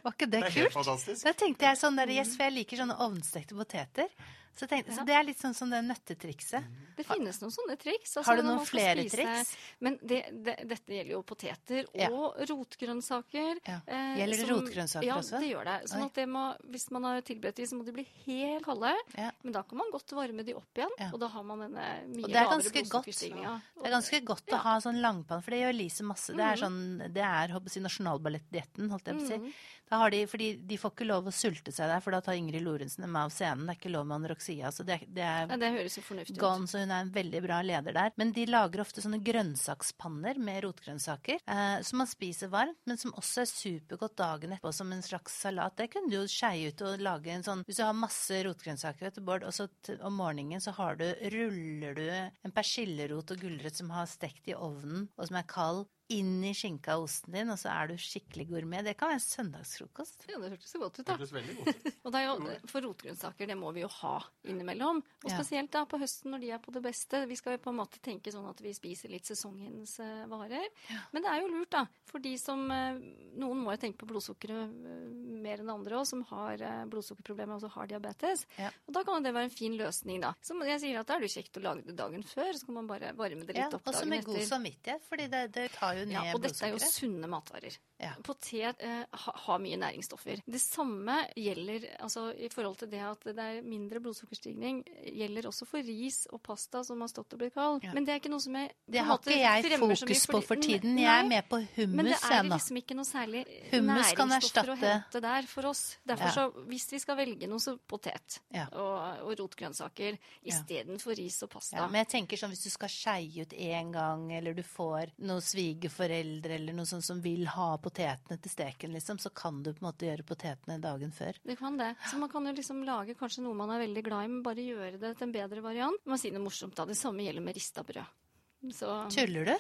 Speaker 1: Var ikke det
Speaker 3: Det
Speaker 1: kult? Da tenkte jeg sånn der, yes, for jeg liker sånne ovnstekte poteter. Så, tenkte, så det er litt sånn som det nøttetrikset.
Speaker 2: Det finnes noen sånne triks. altså
Speaker 1: Har du noen flere
Speaker 2: spise-
Speaker 1: triks?
Speaker 2: Men det, det, dette gjelder jo poteter
Speaker 1: Ja.
Speaker 2: og rotgrønnsaker.
Speaker 1: Ja.
Speaker 2: eh,
Speaker 1: Gjelder det
Speaker 2: som-
Speaker 1: rotgrønnsaker
Speaker 2: ja,
Speaker 1: også?
Speaker 2: Ja, det gjør det. Sånn at det må, hvis man har tilberedt de, så må de bli helt kalde.
Speaker 1: Ja.
Speaker 2: Men da kan man godt varme de opp igjen,
Speaker 1: Ja.
Speaker 2: og da har man denne mye
Speaker 1: er
Speaker 2: lavere blodsukkerstigninga.
Speaker 1: Det er ganske godt å ha sånn langpanne, for det gjør Lise masse. Det er sånn, det er håper jeg, nasjonalballettdietten, holdt jeg på å si. Da har de, fordi de får ikke lov å sulte seg der, for da tar Ingrid Lorentzen dem av scenen. Det er ikke lov med anoroksia. Så det, det er
Speaker 2: Ja, det høres jo fornuftig ut.
Speaker 1: Gone, så hun er en veldig bra leder der. Men de lager ofte sånne grønnsakspanner med rotgrønnsaker, eh, som man spiser varmt, men som også er supergodt dagen etterpå som en slags salat. Det kunne du jo skeie ut og lage en sånn Hvis du har masse rotgrønnsaker, vet du, Bård, og så om morgenen så har du Ruller du en persillerot og gulrøtt som har stekt i ovnen, og som er kald, inn i skinka og osten din, og så er du skikkelig gourmet. Det kan være en søndagsfrokost.
Speaker 2: Ja, det hørtes så godt ut,
Speaker 3: Det
Speaker 2: da.
Speaker 3: høres veldig godt ut.
Speaker 2: Og det er jo, for rotgrønnsaker, det må vi jo ha innimellom. Og spesielt da på høsten når de er på det beste. Vi skal jo på en måte tenke sånn at vi spiser litt sesongens eh, varer. Men det er jo lurt, da. For de som eh, Noen må jo tenke på blodsukkeret eh, mer enn andre også, som har eh, blodsukkerproblemer og også har diabetes.
Speaker 1: Ja.
Speaker 2: Og da kan det være en fin løsning, da. Så jeg sier at da er det kjekt å lage det dagen før, så kan man bare varme det litt
Speaker 1: Ja,
Speaker 2: opp
Speaker 1: også
Speaker 2: dagen
Speaker 1: med god
Speaker 2: etter.
Speaker 1: samvittighet, fordi det, det tar jo ned
Speaker 2: Ja, og dette er jo sunne matvarer.
Speaker 1: Ja.
Speaker 2: Potet eh, ha, har mye næringsstoffer. Det samme gjelder altså, i forhold til det at det er mindre blodsukkerstigning, gjelder også for ris og pasta som har stått og blitt kald.
Speaker 1: Ja.
Speaker 2: Men det er ikke noe som jeg
Speaker 1: Det har ikke jeg
Speaker 2: mye
Speaker 1: fokus på for tiden. Jeg er med på hummus.
Speaker 2: Men det er liksom ikke noe særlig
Speaker 1: Hummus
Speaker 2: næringsstoffer å hente der for oss. Derfor så, hvis vi skal velge noe, så potet og, og rotgrønnsaker istedenfor ris og pasta.
Speaker 1: Ja, men jeg tenker sånn hvis du skal skeie ut én gang, eller du får noen svigerforeldre eller noe sånt som vil ha potetene til steken, liksom, så kan du på en måte gjøre potetene dagen før.
Speaker 2: Det kan det. Så man kan jo liksom lage kanskje noe man er veldig glad i, men bare gjøre det til en bedre variant. Man sier noe morsomt da. Det samme gjelder med rista brød. Så
Speaker 1: Tuller du?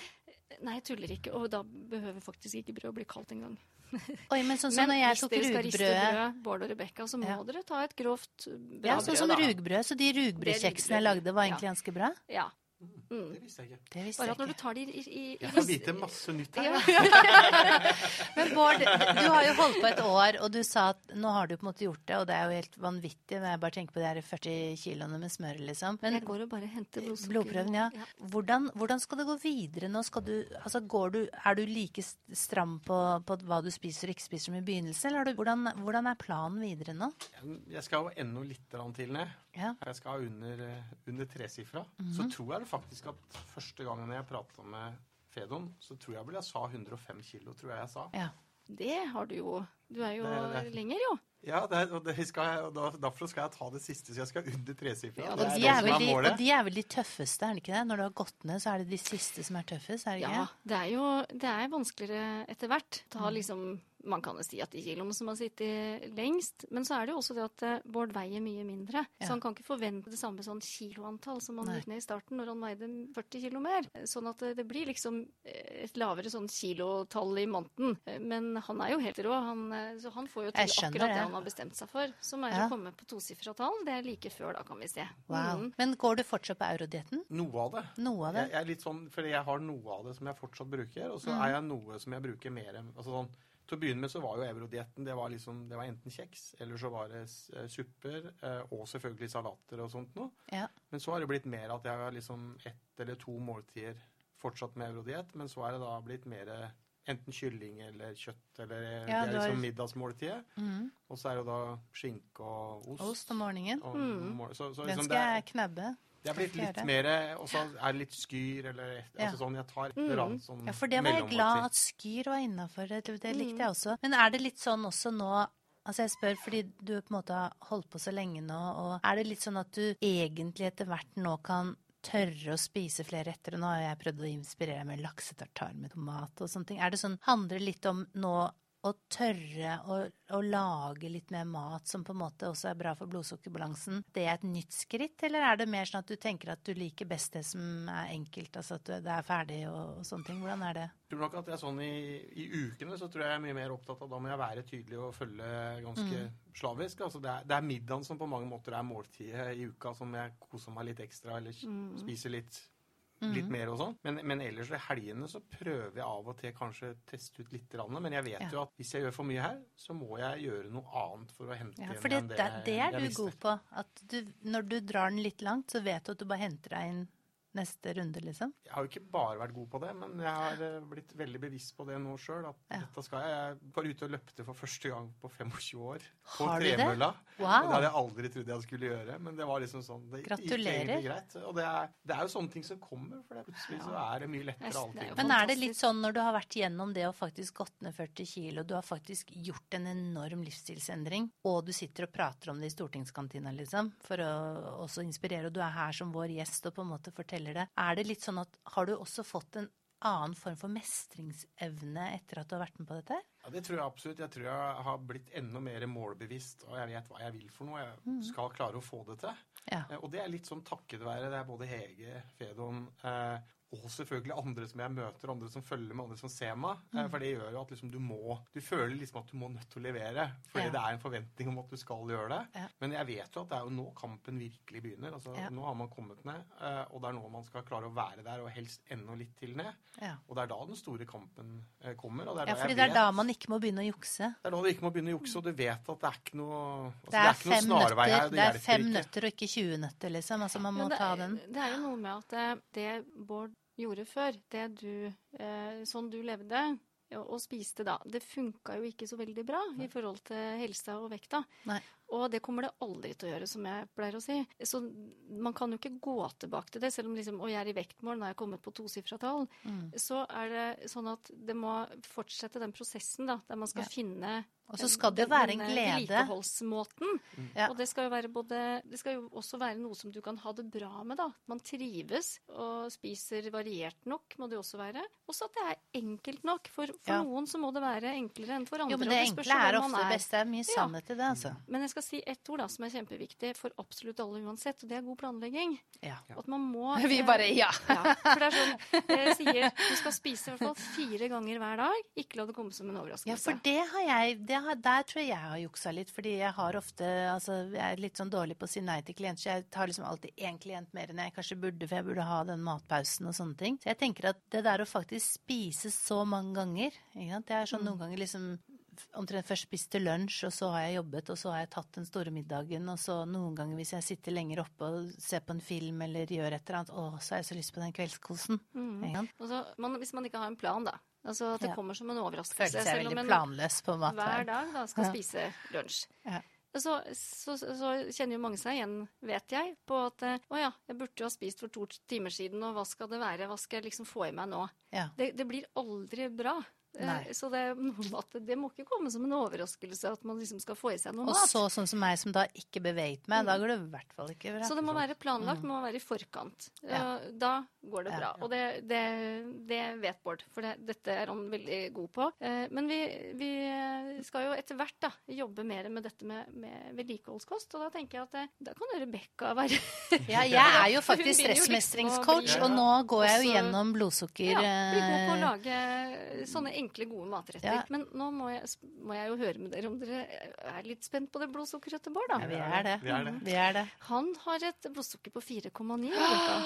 Speaker 2: Nei, jeg tuller ikke. Og da behøver faktisk ikke brød å bli kaldt engang.
Speaker 1: Oi, men sånn som
Speaker 2: Men
Speaker 1: når jeg
Speaker 2: hvis
Speaker 1: tok
Speaker 2: dere skal riste
Speaker 1: rugbrødet
Speaker 2: brød, Bård og Rebekka, så må
Speaker 1: Ja.
Speaker 2: dere ta et grovt bra
Speaker 1: Ja, sånn som
Speaker 2: brød, da.
Speaker 1: rugbrød. Så de rugbrødkjeksene jeg lagde, var egentlig ganske bra.
Speaker 2: Ja. Mm.
Speaker 3: Det visste jeg ikke.
Speaker 1: Det visste
Speaker 2: Bare
Speaker 1: jeg
Speaker 2: at når du tar det i, i, i
Speaker 3: Jeg får vite masse nytt her.
Speaker 2: Ja.
Speaker 1: Men Bård, du har jo holdt på et år, og du sa at nå har du på en måte gjort det, og det er jo helt vanvittig. når jeg bare tenker på de her 40 kiloene med smør, liksom. Men
Speaker 2: Jeg går og bare henter blodsukker.
Speaker 1: Blodprøven, ja. Hvordan, hvordan skal det gå videre nå? Skal du, altså går du, er du like stram på, på hva du spiser og ikke spiser som i begynnelsen? Eller du, hvordan, hvordan er planen videre nå?
Speaker 3: Jeg skal jo enda litt til ned.
Speaker 1: Ja.
Speaker 3: Jeg skal under, eh, under tresifra.
Speaker 1: Mhm.
Speaker 3: Så tror jeg det faktisk at første gangen jeg prata med Fedon, så tror jeg vel jeg sa 105 kilo, tror jeg jeg sa.
Speaker 1: ja.
Speaker 2: Det har du jo. Du er jo
Speaker 3: Det- det-
Speaker 2: lenger, jo.
Speaker 3: Ja, det, er- og, det skal jeg, og da, derfor skal jeg ta det siste, så jeg skal under tresifra.
Speaker 2: Ja,
Speaker 1: Og de er,
Speaker 3: er
Speaker 1: de, og de er vel de tøffeste, er det ikke det? Når du har gått ned, så er det de siste som er tøffest, er det ikke?
Speaker 2: Ja, det er jo det er vanskeligere etter hvert.
Speaker 1: Mm.
Speaker 2: Ta liksom, man kan jo si at de kiloene som har sittet lengst, men så er det jo også det at eh, Bård veier mye mindre.
Speaker 1: Ja.
Speaker 2: Så han kan ikke forvente det samme sånn kiloantall som han gikk ned i starten når han veide 40 kilo mer. Sånn at det, det blir liksom eh, et lavere sånn kilotall i måneden. Eh, Men han er jo helt rå, han, eh, så han får jo til
Speaker 1: skjønner
Speaker 2: akkurat det
Speaker 1: det.
Speaker 2: han har bestemt seg for. Som er
Speaker 1: Ja.
Speaker 2: å komme på tosifra tall. Det er like før, da, kan vi se.
Speaker 1: Wow.
Speaker 2: Mm.
Speaker 1: Men går du fortsatt på eurodietten?
Speaker 3: Noe av det.
Speaker 1: Noe av det?
Speaker 3: Jeg, jeg er litt sånn, fordi jeg har noe av det som jeg fortsatt bruker, og så
Speaker 1: Mm.
Speaker 3: er jeg noe som jeg bruker mer enn altså sånn, Til å begynne med så var jo eurodietten det var liksom, det var enten kjeks, eller så var det eh, supper, eh, og selvfølgelig salater og sånt noe.
Speaker 1: Ja.
Speaker 3: Men så har det blitt mer at jeg har liksom ett eller to måltider fortsatt med eurodiett, men så er det da blitt mer enten kylling eller kjøtt, eller eh,
Speaker 1: Ja,
Speaker 3: det er liksom middagsmåltidet.
Speaker 1: Mm.
Speaker 3: Og så er det da skinke og ost.
Speaker 1: Ost om morgenen.
Speaker 3: Og,
Speaker 2: Mm.
Speaker 3: så, så
Speaker 1: Den
Speaker 3: liksom
Speaker 1: skal
Speaker 3: det er-
Speaker 1: jeg
Speaker 3: er blitt litt mer Og så er det litt skyr, eller
Speaker 1: Ja.
Speaker 3: altså sånn Jeg tar et
Speaker 2: Mm.
Speaker 3: eller annet sånn
Speaker 1: Ja, for det var jeg glad at Skyr var innafor. Det, det likte
Speaker 2: Mm.
Speaker 1: jeg også. Men er det litt sånn også nå Altså jeg spør fordi du på en måte har holdt på så lenge nå, og er det litt sånn at du egentlig etter hvert nå kan tørre å spise flere retter? Og nå har jeg prøvd å inspirere med laksetartar med tomat og sånne ting. Er det sånn, handler det litt om nå å tørre å, å lage litt mer mat som på en måte også er bra for blodsukkerbalansen? Det er et nytt skritt, eller er det mer sånn at du tenker at du liker best det som er enkelt, altså at det er ferdig og, og sånne ting? Hvordan er det?
Speaker 3: Jeg tror nok at jeg er sånn i, i ukene så tror jeg jeg er mye mer opptatt av Da må jeg være tydelig og følge ganske
Speaker 1: Mm.
Speaker 3: slavisk. Altså det, er, det er middagen som på mange måter er måltidet i uka, som jeg koser meg litt ekstra, eller
Speaker 2: Mm.
Speaker 3: spiser litt. Litt mer og sånn. Men, men ellers i helgene så prøver jeg av og til kanskje teste ut litt. Men jeg vet
Speaker 1: Ja.
Speaker 3: jo at hvis jeg gjør for mye her, så må jeg gjøre noe annet for å hente
Speaker 1: Ja,
Speaker 3: igjen
Speaker 1: det, det, det er du god på. At du, når du drar den litt langt, så vet du at du bare henter deg inn neste runde, liksom.
Speaker 3: Jeg har jo ikke bare vært god på det, men jeg har eh, blitt veldig bevisst på det nå sjøl. At
Speaker 1: Ja.
Speaker 3: dette skal jeg. Jeg var ute og løpte for første gang på 25 år. På
Speaker 1: Har du det? Wow.
Speaker 3: Det hadde jeg aldri trodd jeg skulle gjøre, men det var liksom sånn det gikk
Speaker 1: Gratulerer.
Speaker 3: egentlig greit. Og det er, det er jo sånne ting som kommer, for det plutselig så er det mye lettere
Speaker 2: er
Speaker 3: alltid.
Speaker 1: Men er det litt sånn når du har vært gjennom det og faktisk gått ned 40 kilo, du har faktisk gjort en enorm livsstilsendring, og du sitter og prater om det i stortingskantina, liksom, for å også inspirere, og du er her som vår gjest og på en måte forteller det, er det litt sånn at har du også fått en annen form for mestringsevne etter at du har vært med på dette?
Speaker 3: Ja, Det tror jeg absolutt. Jeg tror jeg har blitt enda mer målbevisst, og jeg vet hva jeg vil for noe. Jeg skal klare å få det til.
Speaker 1: Ja.
Speaker 3: Eh, Og det er litt sånn takket være det er både Hege, Fedon eh, og selvfølgelig andre som jeg møter, andre som følger med, andre som ser meg.
Speaker 1: Mm.
Speaker 3: Eh, For det gjør jo at liksom du må Du føler liksom at du må nødt til å levere. Fordi
Speaker 1: Ja.
Speaker 3: det er en forventning om at du skal gjøre det.
Speaker 1: Ja.
Speaker 3: Men jeg vet jo at det er jo nå kampen virkelig begynner. Altså,
Speaker 1: Ja.
Speaker 3: Nå har man kommet ned, eh, og det er nå man skal klare å være der, og helst enda litt til ned.
Speaker 1: Ja.
Speaker 3: Og det er da den store kampen eh, kommer. Og det er
Speaker 1: ja,
Speaker 3: da
Speaker 1: fordi
Speaker 3: jeg
Speaker 1: det er
Speaker 3: vet-
Speaker 1: da man ikke må begynne å jukse.
Speaker 3: det er da du ikke må begynne å jukse, og du vet at det er ikke noe altså,
Speaker 1: Det er,
Speaker 3: ikke noe
Speaker 1: fem
Speaker 3: snarvei her.
Speaker 1: nøtter,
Speaker 3: og
Speaker 1: det er fem
Speaker 3: ikke.
Speaker 1: nøtter og ikke 20 nøtter, liksom. Altså, man må
Speaker 2: det,
Speaker 1: ta den.
Speaker 2: det er jo noe med at det, det Bård gjorde før, det du, eh, sånn du levde og, og spiste da, det funka jo ikke så veldig bra i forhold til helsa og vekta.
Speaker 1: Nei.
Speaker 2: Og det kommer det aldri til å gjøre, som jeg pleier å si. Så man kan jo ikke gå tilbake til det, selv om liksom, og jeg er i vektmål, nå er jeg kommet på tosifra tall.
Speaker 1: Mm.
Speaker 2: Så er det sånn at det må fortsette den prosessen, da, der man skal
Speaker 1: Ja.
Speaker 2: finne
Speaker 1: Og så skal det jo være en glede.
Speaker 2: Vedlikeholdsmåten.
Speaker 1: Ja.
Speaker 2: Og det skal, jo være både, det skal jo også være noe som du kan ha det bra med, da. Man trives og spiser variert nok, må det jo også være. Også at det er enkelt nok. For, for
Speaker 1: Ja.
Speaker 2: noen så må det være enklere enn for andre.
Speaker 1: Jo, men det,
Speaker 2: det
Speaker 1: enkle er ofte det beste. Det er mye
Speaker 2: Ja.
Speaker 1: sannhet i det, altså.
Speaker 2: Men jeg skal si ett ord da, som er kjempeviktig for absolutt alle uansett, og det er god planlegging.
Speaker 1: Ja.
Speaker 2: At man må
Speaker 1: Vi
Speaker 2: eh,
Speaker 1: bare ja.
Speaker 2: ja, for det er sånn Dere sier du skal spise i hvert fall fire ganger hver dag. Ikke la det komme som en overraskelse.
Speaker 1: Ja, for det har jeg det har, Der tror jeg jeg har juksa litt, fordi jeg har ofte Altså, jeg er litt sånn dårlig på å si nei til klienter, så jeg tar liksom alltid én klient mer enn jeg kanskje burde, for jeg burde ha den matpausen og sånne ting. Så jeg tenker at det der å faktisk spise så mange ganger? Det er sånn noen ganger liksom omtrent først spist til lunsj, og så har jeg jobbet, og så har jeg tatt den store middagen, og så noen ganger hvis jeg sitter lenger oppe og ser på en film eller gjør et eller annet, å, så har jeg så lyst på den kveldskosen. Ikke sant?
Speaker 2: Og så, man, hvis man ikke har en plan, da. Altså at det
Speaker 1: Ja.
Speaker 2: kommer som en overraskelse.
Speaker 1: Føler seg
Speaker 2: veldig planløs
Speaker 1: veldig
Speaker 2: en
Speaker 1: på
Speaker 2: hver dag da skal spise lunsj.
Speaker 1: Ja.
Speaker 2: Så, så, så, så kjenner jo mange seg igjen, vet jeg, på at eh, å ja, jeg burde jo ha spist for to timer siden, og hva skal det være? Hva skal jeg liksom få i meg nå?
Speaker 1: Ja.
Speaker 2: Det, det blir aldri bra. Eh,
Speaker 1: Nei.
Speaker 2: Så det, det må ikke komme som en overraskelse at man liksom skal få i seg noe
Speaker 1: Og
Speaker 2: mat.
Speaker 1: så sånn som meg som da ikke beveget meg, da går det i hvert fall ikke bra.
Speaker 2: Så det må være planlagt, det må være i forkant.
Speaker 1: Mm. Ja.
Speaker 2: Eh, Da går det
Speaker 1: Ja.
Speaker 2: bra. Og det, det, det vet Bård, for det, dette er han veldig god på. Eh, Men vi, vi skal jo etter hvert da, jobbe mer med dette med, med vedlikeholdskost, og da tenker jeg at det, da kan Rebekka være
Speaker 1: Ja, jeg er jo faktisk stressmestringscoach, og nå går jeg jo gjennom blodsukker
Speaker 2: ja, bli god på å
Speaker 1: eh,
Speaker 2: lage sånne enkle, gode matretter.
Speaker 1: Ja.
Speaker 2: Men nå må jeg, må jeg jo høre med dere om dere er litt spent på det blodsukkeret til Bård, da.
Speaker 1: Ja, vi er det.
Speaker 3: Vi er det.
Speaker 1: Vi er det.
Speaker 2: Han har et blodsukker på 4,9. Rebekka.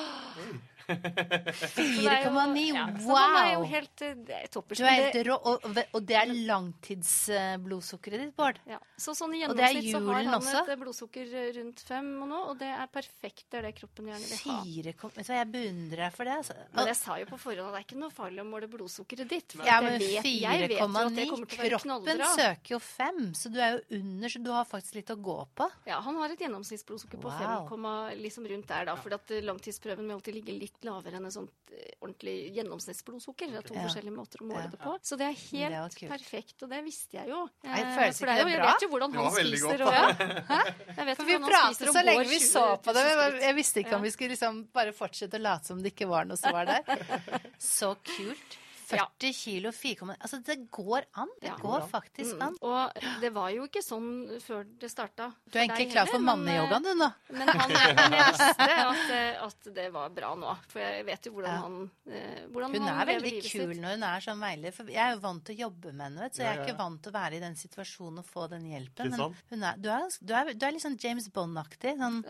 Speaker 1: 4,9,
Speaker 2: Ja, så han er jo
Speaker 1: wow!
Speaker 2: helt eh, det er toppers.
Speaker 1: Du er helt rå, og, og det er langtidsblodsukkeret ditt, Bård.
Speaker 2: Ja. Så sånn i gjennomsnitt så har han
Speaker 1: også?
Speaker 2: et blodsukker rundt fem og nå, og det er perfekt. Det er det kroppen gjerne vil ha.
Speaker 1: 4, kom... Vet du hva, jeg beundrer deg for det. Altså.
Speaker 2: Men jeg sa jo på forhånd at det er ikke noe farlig å måle blodsukkeret ditt.
Speaker 1: Ja, men
Speaker 2: vet- jeg vet jo at det
Speaker 1: 4,9
Speaker 2: kommer til å være
Speaker 1: Kroppen søker jo 5, så du er jo under, så du har faktisk litt å gå på.
Speaker 2: Ja, han har et gjennomsnittsblodsukker på
Speaker 1: Wow.
Speaker 2: 5, liksom rundt der, da. For at eh, langtidsprøven vil alltid ligge litt lavere enn et sånt eh, ordentlig gjennomsnittsblodsukker. Det er to
Speaker 1: Ja.
Speaker 2: forskjellige måter å måle
Speaker 1: Ja.
Speaker 2: det på. Så det er helt
Speaker 1: det
Speaker 2: perfekt, og det visste jeg jo.
Speaker 1: jeg
Speaker 2: føler
Speaker 1: føles ikke
Speaker 2: er
Speaker 1: bra?
Speaker 2: Jeg vet jo hvordan han spiser. og, ja. Jeg vet
Speaker 1: For vi
Speaker 2: hvordan han
Speaker 1: pratet
Speaker 2: spiser og
Speaker 1: så lenge vi
Speaker 2: 20
Speaker 1: så på det.
Speaker 2: 000
Speaker 1: men
Speaker 2: skritt.
Speaker 1: Jeg visste ikke om vi skulle liksom bare fortsette å late som det ikke var noe som var der. Så kult.
Speaker 2: Ja.
Speaker 1: 40 kilo, 4,9 Altså, det går an. Det
Speaker 2: Ja.
Speaker 1: går faktisk
Speaker 2: Mm.
Speaker 1: an.
Speaker 2: Og det var jo ikke sånn før det starta.
Speaker 1: Du er egentlig klar for manneyogaen, du nå.
Speaker 2: Men, han, men jeg visste at, eh, at det var bra nå. For jeg vet jo hvordan
Speaker 1: Ja.
Speaker 2: han livet hvordan
Speaker 1: Hun
Speaker 2: han
Speaker 1: er veldig kul når hun er sånn veileder. For jeg er jo vant til å jobbe med henne, vet, du, så jeg er ikke vant til å være i den situasjonen og få den hjelpen. Men hun er, du, er, du, er, du er litt sånn James Bond-aktig. Sånn,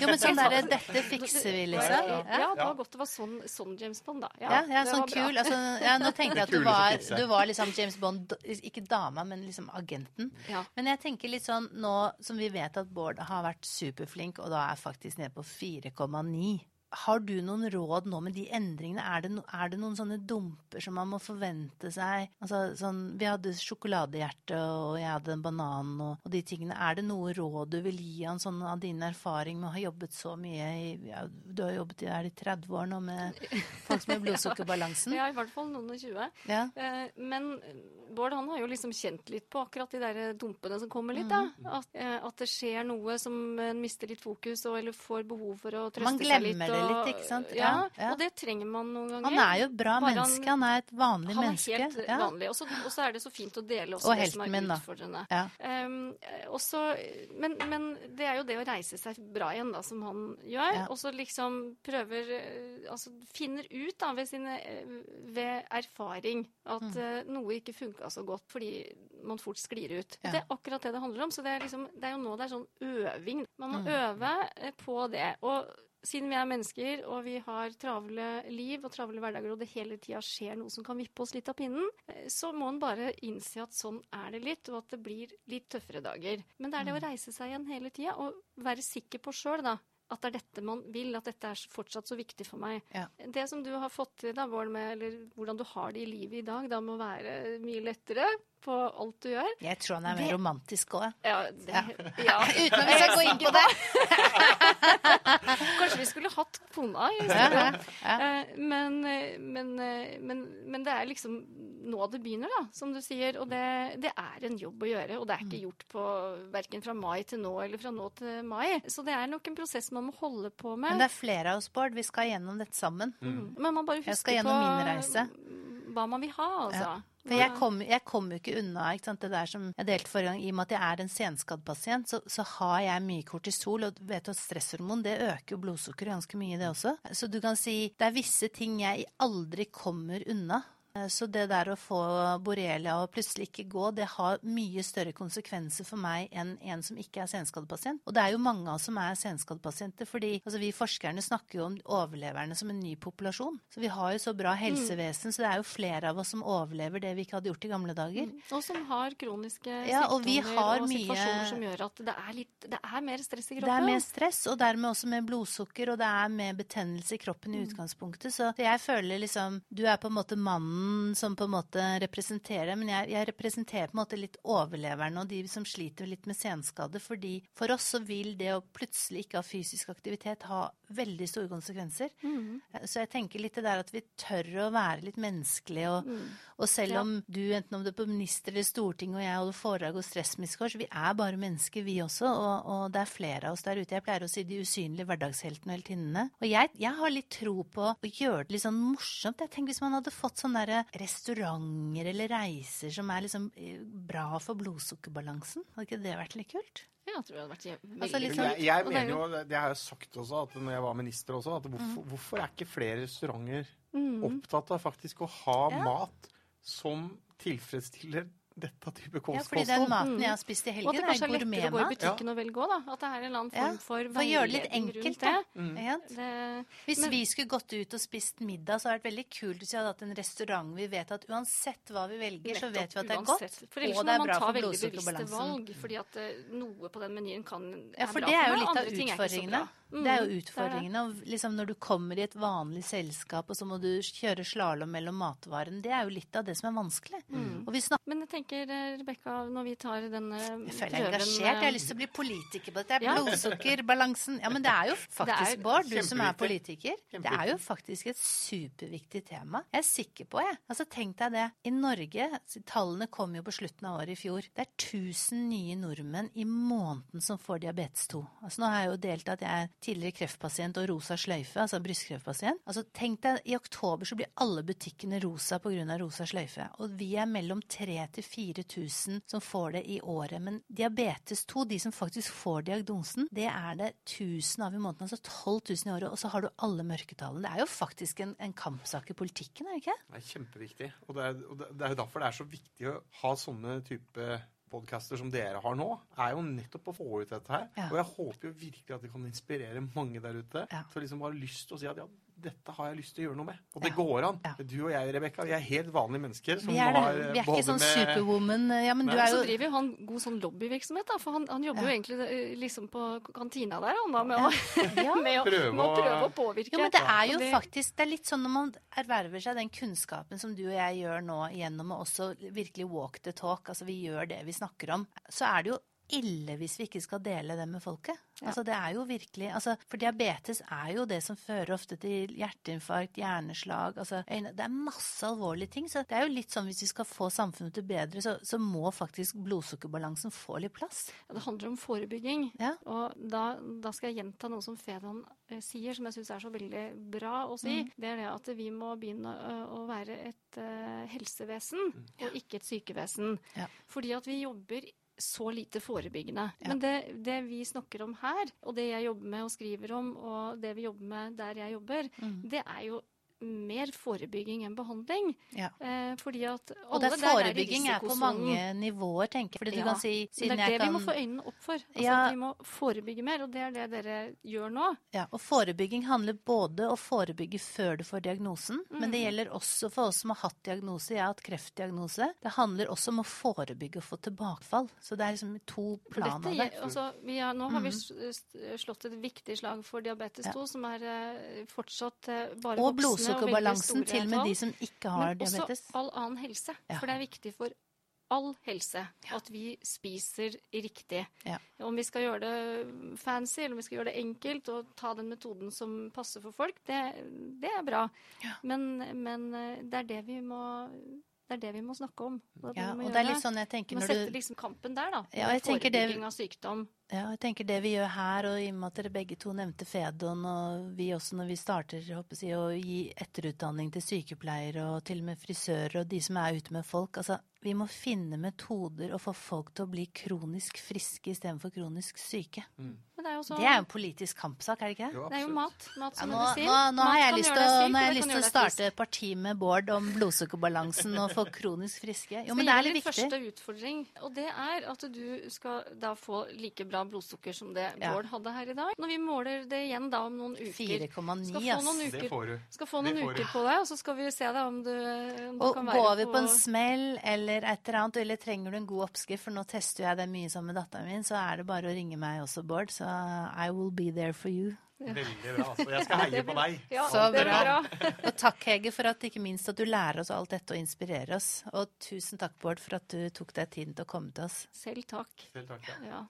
Speaker 1: jo, men sånn derre 'Dette fikser vi', liksom.
Speaker 2: Ja, det var godt det var sånn, sånn James Bond, da.
Speaker 1: Ja, ja,
Speaker 2: det
Speaker 1: sånn kul. Altså, ja, nå tenkte jeg at du var, du var liksom James Bond, ikke dama, men liksom agenten.
Speaker 2: Ja.
Speaker 1: Men jeg tenker litt sånn nå som vi vet at Bård har vært superflink, og da er faktisk nede på 4,9. Har du noen råd nå med de endringene? Er det, no, er det noen sånne dumper som man må forvente seg? Altså, sånn, vi hadde sjokoladehjerte, og jeg hadde en banan, og, og de tingene. Er det noe råd du vil gi han sånn av din erfaring med å ha jobbet så mye i ja, Du har jobbet i, er det 30 år nå med folk med blodsukkerbalansen?
Speaker 2: Ja, i hvert fall noen og tjue.
Speaker 1: Ja.
Speaker 2: Eh, Men Bård han har jo liksom kjent litt på akkurat de der dumpene som kommer litt. da.
Speaker 1: Mm.
Speaker 2: At, eh, at det skjer noe som en mister litt fokus, og, eller får behov for å trøste seg litt.
Speaker 1: glemmer det litt, ikke sant?
Speaker 2: Ja,
Speaker 1: Ja,
Speaker 2: og det trenger man noen ganger.
Speaker 1: Han er jo et bra
Speaker 2: Bare
Speaker 1: menneske. Han er et vanlig
Speaker 2: Han er helt
Speaker 1: Ja.
Speaker 2: vanlig. Og så er det så fint å dele også
Speaker 1: Og
Speaker 2: det som er
Speaker 1: min,
Speaker 2: utfordrende.
Speaker 1: Ja.
Speaker 2: Um, også, men, men det er jo det å reise seg bra igjen, da, som han gjør. Og så liksom prøver eh, Altså finner ut da, ved, sine, eh, ved erfaring at
Speaker 1: Mm.
Speaker 2: uh, noe ikke funka så godt fordi man fort sklir ut.
Speaker 1: Ja.
Speaker 2: Det er akkurat det det handler om. Så det er, liksom, det er jo nå det er sånn øving. Man må
Speaker 1: Mm.
Speaker 2: øve eh, på det. Og siden vi er mennesker, og vi har travle liv og travle hverdager, og det hele tida skjer noe som kan vippe oss litt av pinnen, eh, så må en bare innse at sånn er det litt, og at det blir litt tøffere dager. Men det er det
Speaker 1: Mm.
Speaker 2: å reise seg igjen hele tida, og være sikker på sjøl, da. At det er dette man vil, at dette er fortsatt så viktig for meg.
Speaker 1: Ja.
Speaker 2: Det som du har fått til, da, Bård, med, eller hvordan du har det i livet i dag, da må være mye lettere på alt du gjør.
Speaker 1: Jeg tror han er mer
Speaker 2: Det-
Speaker 1: romantisk òg.
Speaker 2: Ja, det,
Speaker 1: Ja.
Speaker 2: ja.
Speaker 1: Uten at vi skal gå inn på det.
Speaker 2: Kanskje vi skulle hatt kona i
Speaker 1: Ja,
Speaker 2: stedet.
Speaker 1: ja.
Speaker 2: Eh, Men, men, men, men det er liksom nå det begynner, da, som du sier. Og det, det er en jobb å gjøre. Og det er ikke
Speaker 1: Mm.
Speaker 2: gjort på verken fra mai til nå eller fra nå til mai. Så det er nok en prosess man må holde på med.
Speaker 1: Men det er flere av oss, Bård. Vi skal gjennom dette sammen.
Speaker 2: Mm. Men man bare
Speaker 1: Jeg skal gjennom
Speaker 2: på
Speaker 1: min reise.
Speaker 2: Hva man vil ha, altså.
Speaker 1: Ja. For jeg kom, jeg kom jo ikke unna ikke sant? det der som jeg delte forrige gang. I og med at jeg er en senskadd pasient, så, så har jeg mye kortisol. Og du vet at stresshormon det øker jo blodsukkeret ganske mye, det også. Så du kan si det er visse ting jeg aldri kommer unna. Eh, Så det der å få borrelia og plutselig ikke gå, det har mye større konsekvenser for meg enn en som ikke er senskadepasient. Og det er jo mange av oss som er senskadepasienter, fordi altså, vi forskerne snakker jo om overleverne som en ny populasjon. Så vi har jo så bra helsevesen, så det er jo flere av oss som overlever det vi ikke hadde gjort i gamle dager.
Speaker 2: Og som har kroniske
Speaker 1: Ja, og vi
Speaker 2: sykdommer
Speaker 1: har
Speaker 2: og
Speaker 1: mye-
Speaker 2: situasjoner som gjør at det er, litt, det er mer stress i kroppen.
Speaker 1: Det er mer stress, og dermed også med blodsukker, og det er med betennelse i kroppen i utgangspunktet. Så jeg føler liksom Du er på en måte mannen som på en måte representerer, men jeg, jeg representerer på en måte litt overleverne og de som sliter litt med senskade, fordi for oss så vil det å plutselig ikke ha fysisk aktivitet ha veldig store konsekvenser.
Speaker 2: Mm.
Speaker 1: Så jeg tenker litt det der at vi tør å være litt menneskelige, og,
Speaker 2: Mm.
Speaker 1: og selv
Speaker 2: Ja.
Speaker 1: om du, enten om du er på minister eller storting, og jeg holder foredrag hos så vi er bare mennesker, vi også, og, og det er flere av oss der ute. Jeg pleier å si de usynlige hverdagsheltene og heltinnene. Og jeg, jeg har litt tro på å gjøre det litt sånn morsomt. Jeg tenker hvis man hadde fått sånne der restauranter eller reiser som er liksom eh, bra for blodsukkerbalansen, hadde ikke det vært litt kult?
Speaker 2: Ja, jeg tror det hadde vært veldig
Speaker 1: Altså,
Speaker 3: Men
Speaker 1: sånn-
Speaker 3: Jeg, jeg
Speaker 2: er
Speaker 3: mener jo, det har jeg sagt også, at når jeg var minister også, at hvorfor, hvorfor er ikke flere restauranter
Speaker 2: Mm.
Speaker 3: opptatt av faktisk å ha
Speaker 1: Ja.
Speaker 3: mat som tilfredsstiller dette type
Speaker 1: Ja,
Speaker 3: kosthold?
Speaker 1: fordi den maten jeg har spist i helgen.
Speaker 2: Og at det
Speaker 1: er
Speaker 2: kanskje er lettere å gå i
Speaker 1: butikken
Speaker 2: butikken og velge òg, da. At det er en eller annen
Speaker 1: Ja,
Speaker 2: form for
Speaker 1: For å gjøre det litt enkelt, da.
Speaker 3: Mm.
Speaker 2: Det.
Speaker 1: Hvis
Speaker 2: Men-
Speaker 1: vi skulle gått ut og spist middag, så hadde det vært veldig kult hvis vi hadde hatt en restaurant vi vet at uansett hva vi velger, så vet vi at det er godt.
Speaker 2: For ellers
Speaker 1: og
Speaker 2: må
Speaker 1: det er
Speaker 2: man
Speaker 1: bra
Speaker 2: ta
Speaker 1: for
Speaker 2: veldig bevisste valg. Fordi at eh, noe på den menyen kan
Speaker 1: Ja, for
Speaker 2: bra
Speaker 1: det er jo litt av
Speaker 2: andre ting er ikke så bra. Mm,
Speaker 1: Det er jo
Speaker 2: utfordringen er
Speaker 1: utfordringene. Og liksom når du kommer i et vanlig selskap, og så må du kjøre slalåm mellom matvarene, det er jo litt av det som er vanskelig.
Speaker 2: Mm.
Speaker 1: Og vi
Speaker 2: Men jeg tenker, eh, Rebekka, når vi tar denne prøven
Speaker 1: jeg føler jeg er engasjert. Jeg har lyst til å bli politiker på dette. Det er
Speaker 2: Ja.
Speaker 1: blodsukkerbalansen. Ja, men det er jo faktisk,
Speaker 2: er
Speaker 1: Bård, du som er politiker. Det er jo faktisk et superviktig tema. Jeg er sikker på, jeg. Altså, tenk deg det. I Norge, tallene kom jo på slutten av året i fjor. Det er 1000 nye nordmenn i måneden som får diabetes 2. Altså, nå har jeg jo delt at jeg er tidligere kreftpasient og rosa sløyfe, altså brystkreftpasient. Altså, tenk deg, i oktober så blir alle butikkene rosa pga. rosa sløyfe. Og vi er mellom 3000 til 4000 som får det i året. Men diabetes 2, de som faktisk får diagnosen, det er det 1000 av i måneden. Altså 12 000 i året. Og så har du alle mørketallene. Det er jo faktisk en, en kampsak i politikken, er det ikke?
Speaker 3: Det er kjempeviktig. Og det er, jo derfor det er så viktig å ha sånne type podcaster som dere har nå, er jo nettopp å få ut dette her.
Speaker 1: Ja.
Speaker 3: Og jeg håper jo virkelig at det kan inspirere mange der ute
Speaker 1: Ja.
Speaker 3: til å liksom ha lyst til å si at ja, dette har jeg lyst til å gjøre noe med. Og det
Speaker 1: Ja.
Speaker 3: går an.
Speaker 1: Ja.
Speaker 3: Du og jeg, Rebekka, vi er helt vanlige mennesker som
Speaker 1: Vi er, det.
Speaker 3: har
Speaker 1: Vi er
Speaker 3: både
Speaker 1: ikke sånn
Speaker 3: med
Speaker 1: superwoman. Ja, men
Speaker 3: men,
Speaker 1: du er
Speaker 2: Så driver jo han god sånn lobbyvirksomhet, da. For han, han jobber
Speaker 1: Ja.
Speaker 2: jo egentlig eh, liksom på kantina der, han da, med, å, med, å,
Speaker 3: Prøve
Speaker 2: med å prøve å påvirke.
Speaker 1: Jo, men det er jo
Speaker 2: det-
Speaker 1: faktisk Det er litt sånn når man erverver seg den kunnskapen som du og jeg gjør nå gjennom å også virkelig walk the talk, altså vi gjør det vi snakker om, så er det jo ille hvis vi ikke skal dele det med folket.
Speaker 2: Ja.
Speaker 1: Altså det er jo virkelig, altså For diabetes er jo det som fører ofte til hjerteinfarkt, hjerneslag altså Det er masse alvorlige ting. Så det er jo litt sånn hvis vi skal få samfunnet til bedre, så, så må faktisk blodsukkerbalansen få litt plass.
Speaker 2: Ja, Det handler om forebygging.
Speaker 1: Ja.
Speaker 2: Og da, da skal jeg gjenta noe som Fedon eh, sier, som jeg syns er så veldig bra å si.
Speaker 1: Mm.
Speaker 2: Det er det at vi må begynne å, å være et eh, helsevesen, og ikke et sykevesen. Fordi at vi jobber så lite forebyggende.
Speaker 1: Ja.
Speaker 2: Men det, det vi snakker om her, og det jeg jobber med og skriver om, og det vi jobber med der jeg jobber,
Speaker 1: Mm.
Speaker 2: det er jo mer forebygging enn behandling.
Speaker 1: Ja.
Speaker 2: Eh, fordi at alle
Speaker 1: Og det er
Speaker 2: der
Speaker 1: forebygging er på mange nivåer, tenker jeg. Fordi du
Speaker 2: Ja,
Speaker 1: kan si
Speaker 2: Men det er det
Speaker 1: kan
Speaker 2: vi må få øynene opp for. Altså,
Speaker 1: Ja.
Speaker 2: Vi må forebygge mer, og det er det dere gjør nå.
Speaker 1: Ja, og forebygging handler både å forebygge før du får diagnosen, men
Speaker 2: Mm.
Speaker 1: det gjelder også for oss som har hatt diagnose. Jeg har hatt kreftdiagnose. Det handler også om å forebygge og få tilbakefall. Så det er liksom to plan av det.
Speaker 2: altså, vi har, nå har vi
Speaker 1: Mhm.
Speaker 2: slått et viktig slag for diabetes
Speaker 1: Ja.
Speaker 2: 2, som er eh, fortsatt eh, bare
Speaker 1: Og
Speaker 2: voksende
Speaker 1: blodsukkerbalansen til og med de som ikke har
Speaker 2: Men også all annen helse.
Speaker 1: Ja.
Speaker 2: For det er viktig for all helse at vi spiser riktig.
Speaker 1: Ja.
Speaker 2: Om vi skal gjøre det fancy eller om vi skal gjøre det enkelt og ta den metoden som passer for folk, det, det er bra. Men, men eh, det er det vi må det er det vi må snakke om. Det det
Speaker 1: Ja,
Speaker 2: må
Speaker 1: og det er litt sånn jeg tenker
Speaker 2: når du...
Speaker 1: Man
Speaker 2: sette liksom kampen der, da.
Speaker 1: Ja, jeg tenker det-
Speaker 2: av sykdom.
Speaker 1: Ja, jeg tenker det vi gjør her, og i og med at dere begge to nevnte Fedon, og vi også når vi starter jeg håper å å gi etterutdanning til sykepleiere og til og med frisører og de som er ute med folk altså vi må finne metoder og få folk til å bli kronisk friske istedenfor kronisk syke.
Speaker 2: Men det er jo så
Speaker 1: Det er jo en politisk kampsak, er det ikke det?
Speaker 3: Jo,
Speaker 2: Det er jo mat. Mat som
Speaker 1: nå, nå, nå har jeg lyst til å, nå har jeg lyst til å starte et parti med Bård om blodsukkerbalansen og få kronisk friske. Jo, men det er litt viktig.
Speaker 2: første utfordring, og det er at du skal da få like bra blodsukker som det
Speaker 1: Ja.
Speaker 2: Bård hadde her i dag. Når vi måler det igjen da om noen uker
Speaker 1: 4,9,
Speaker 2: Skal få noen
Speaker 1: ass.
Speaker 2: uker.
Speaker 3: Det får du.
Speaker 2: Skal få noen uker på deg, og så skal vi se da om du, om du
Speaker 1: Og
Speaker 2: kan være
Speaker 1: over på en smell eller et eller annet, eller trenger du en god oppskrift, for nå tester jeg det mye sammen med datteren min, så er det bare å ringe meg også, Bård. Så I will be there for you.
Speaker 3: Veldig bra. altså. Jeg skal heie på deg.
Speaker 2: Ja,
Speaker 1: Så bra.
Speaker 2: bra.
Speaker 1: Og takk, Hege, for at ikke minst at du lærer oss alt dette og inspirerer oss. Og tusen takk, Bård, for at du tok deg tiden til å komme til oss.
Speaker 2: Selv takk.
Speaker 3: Selv takk. Ja.
Speaker 2: Ja.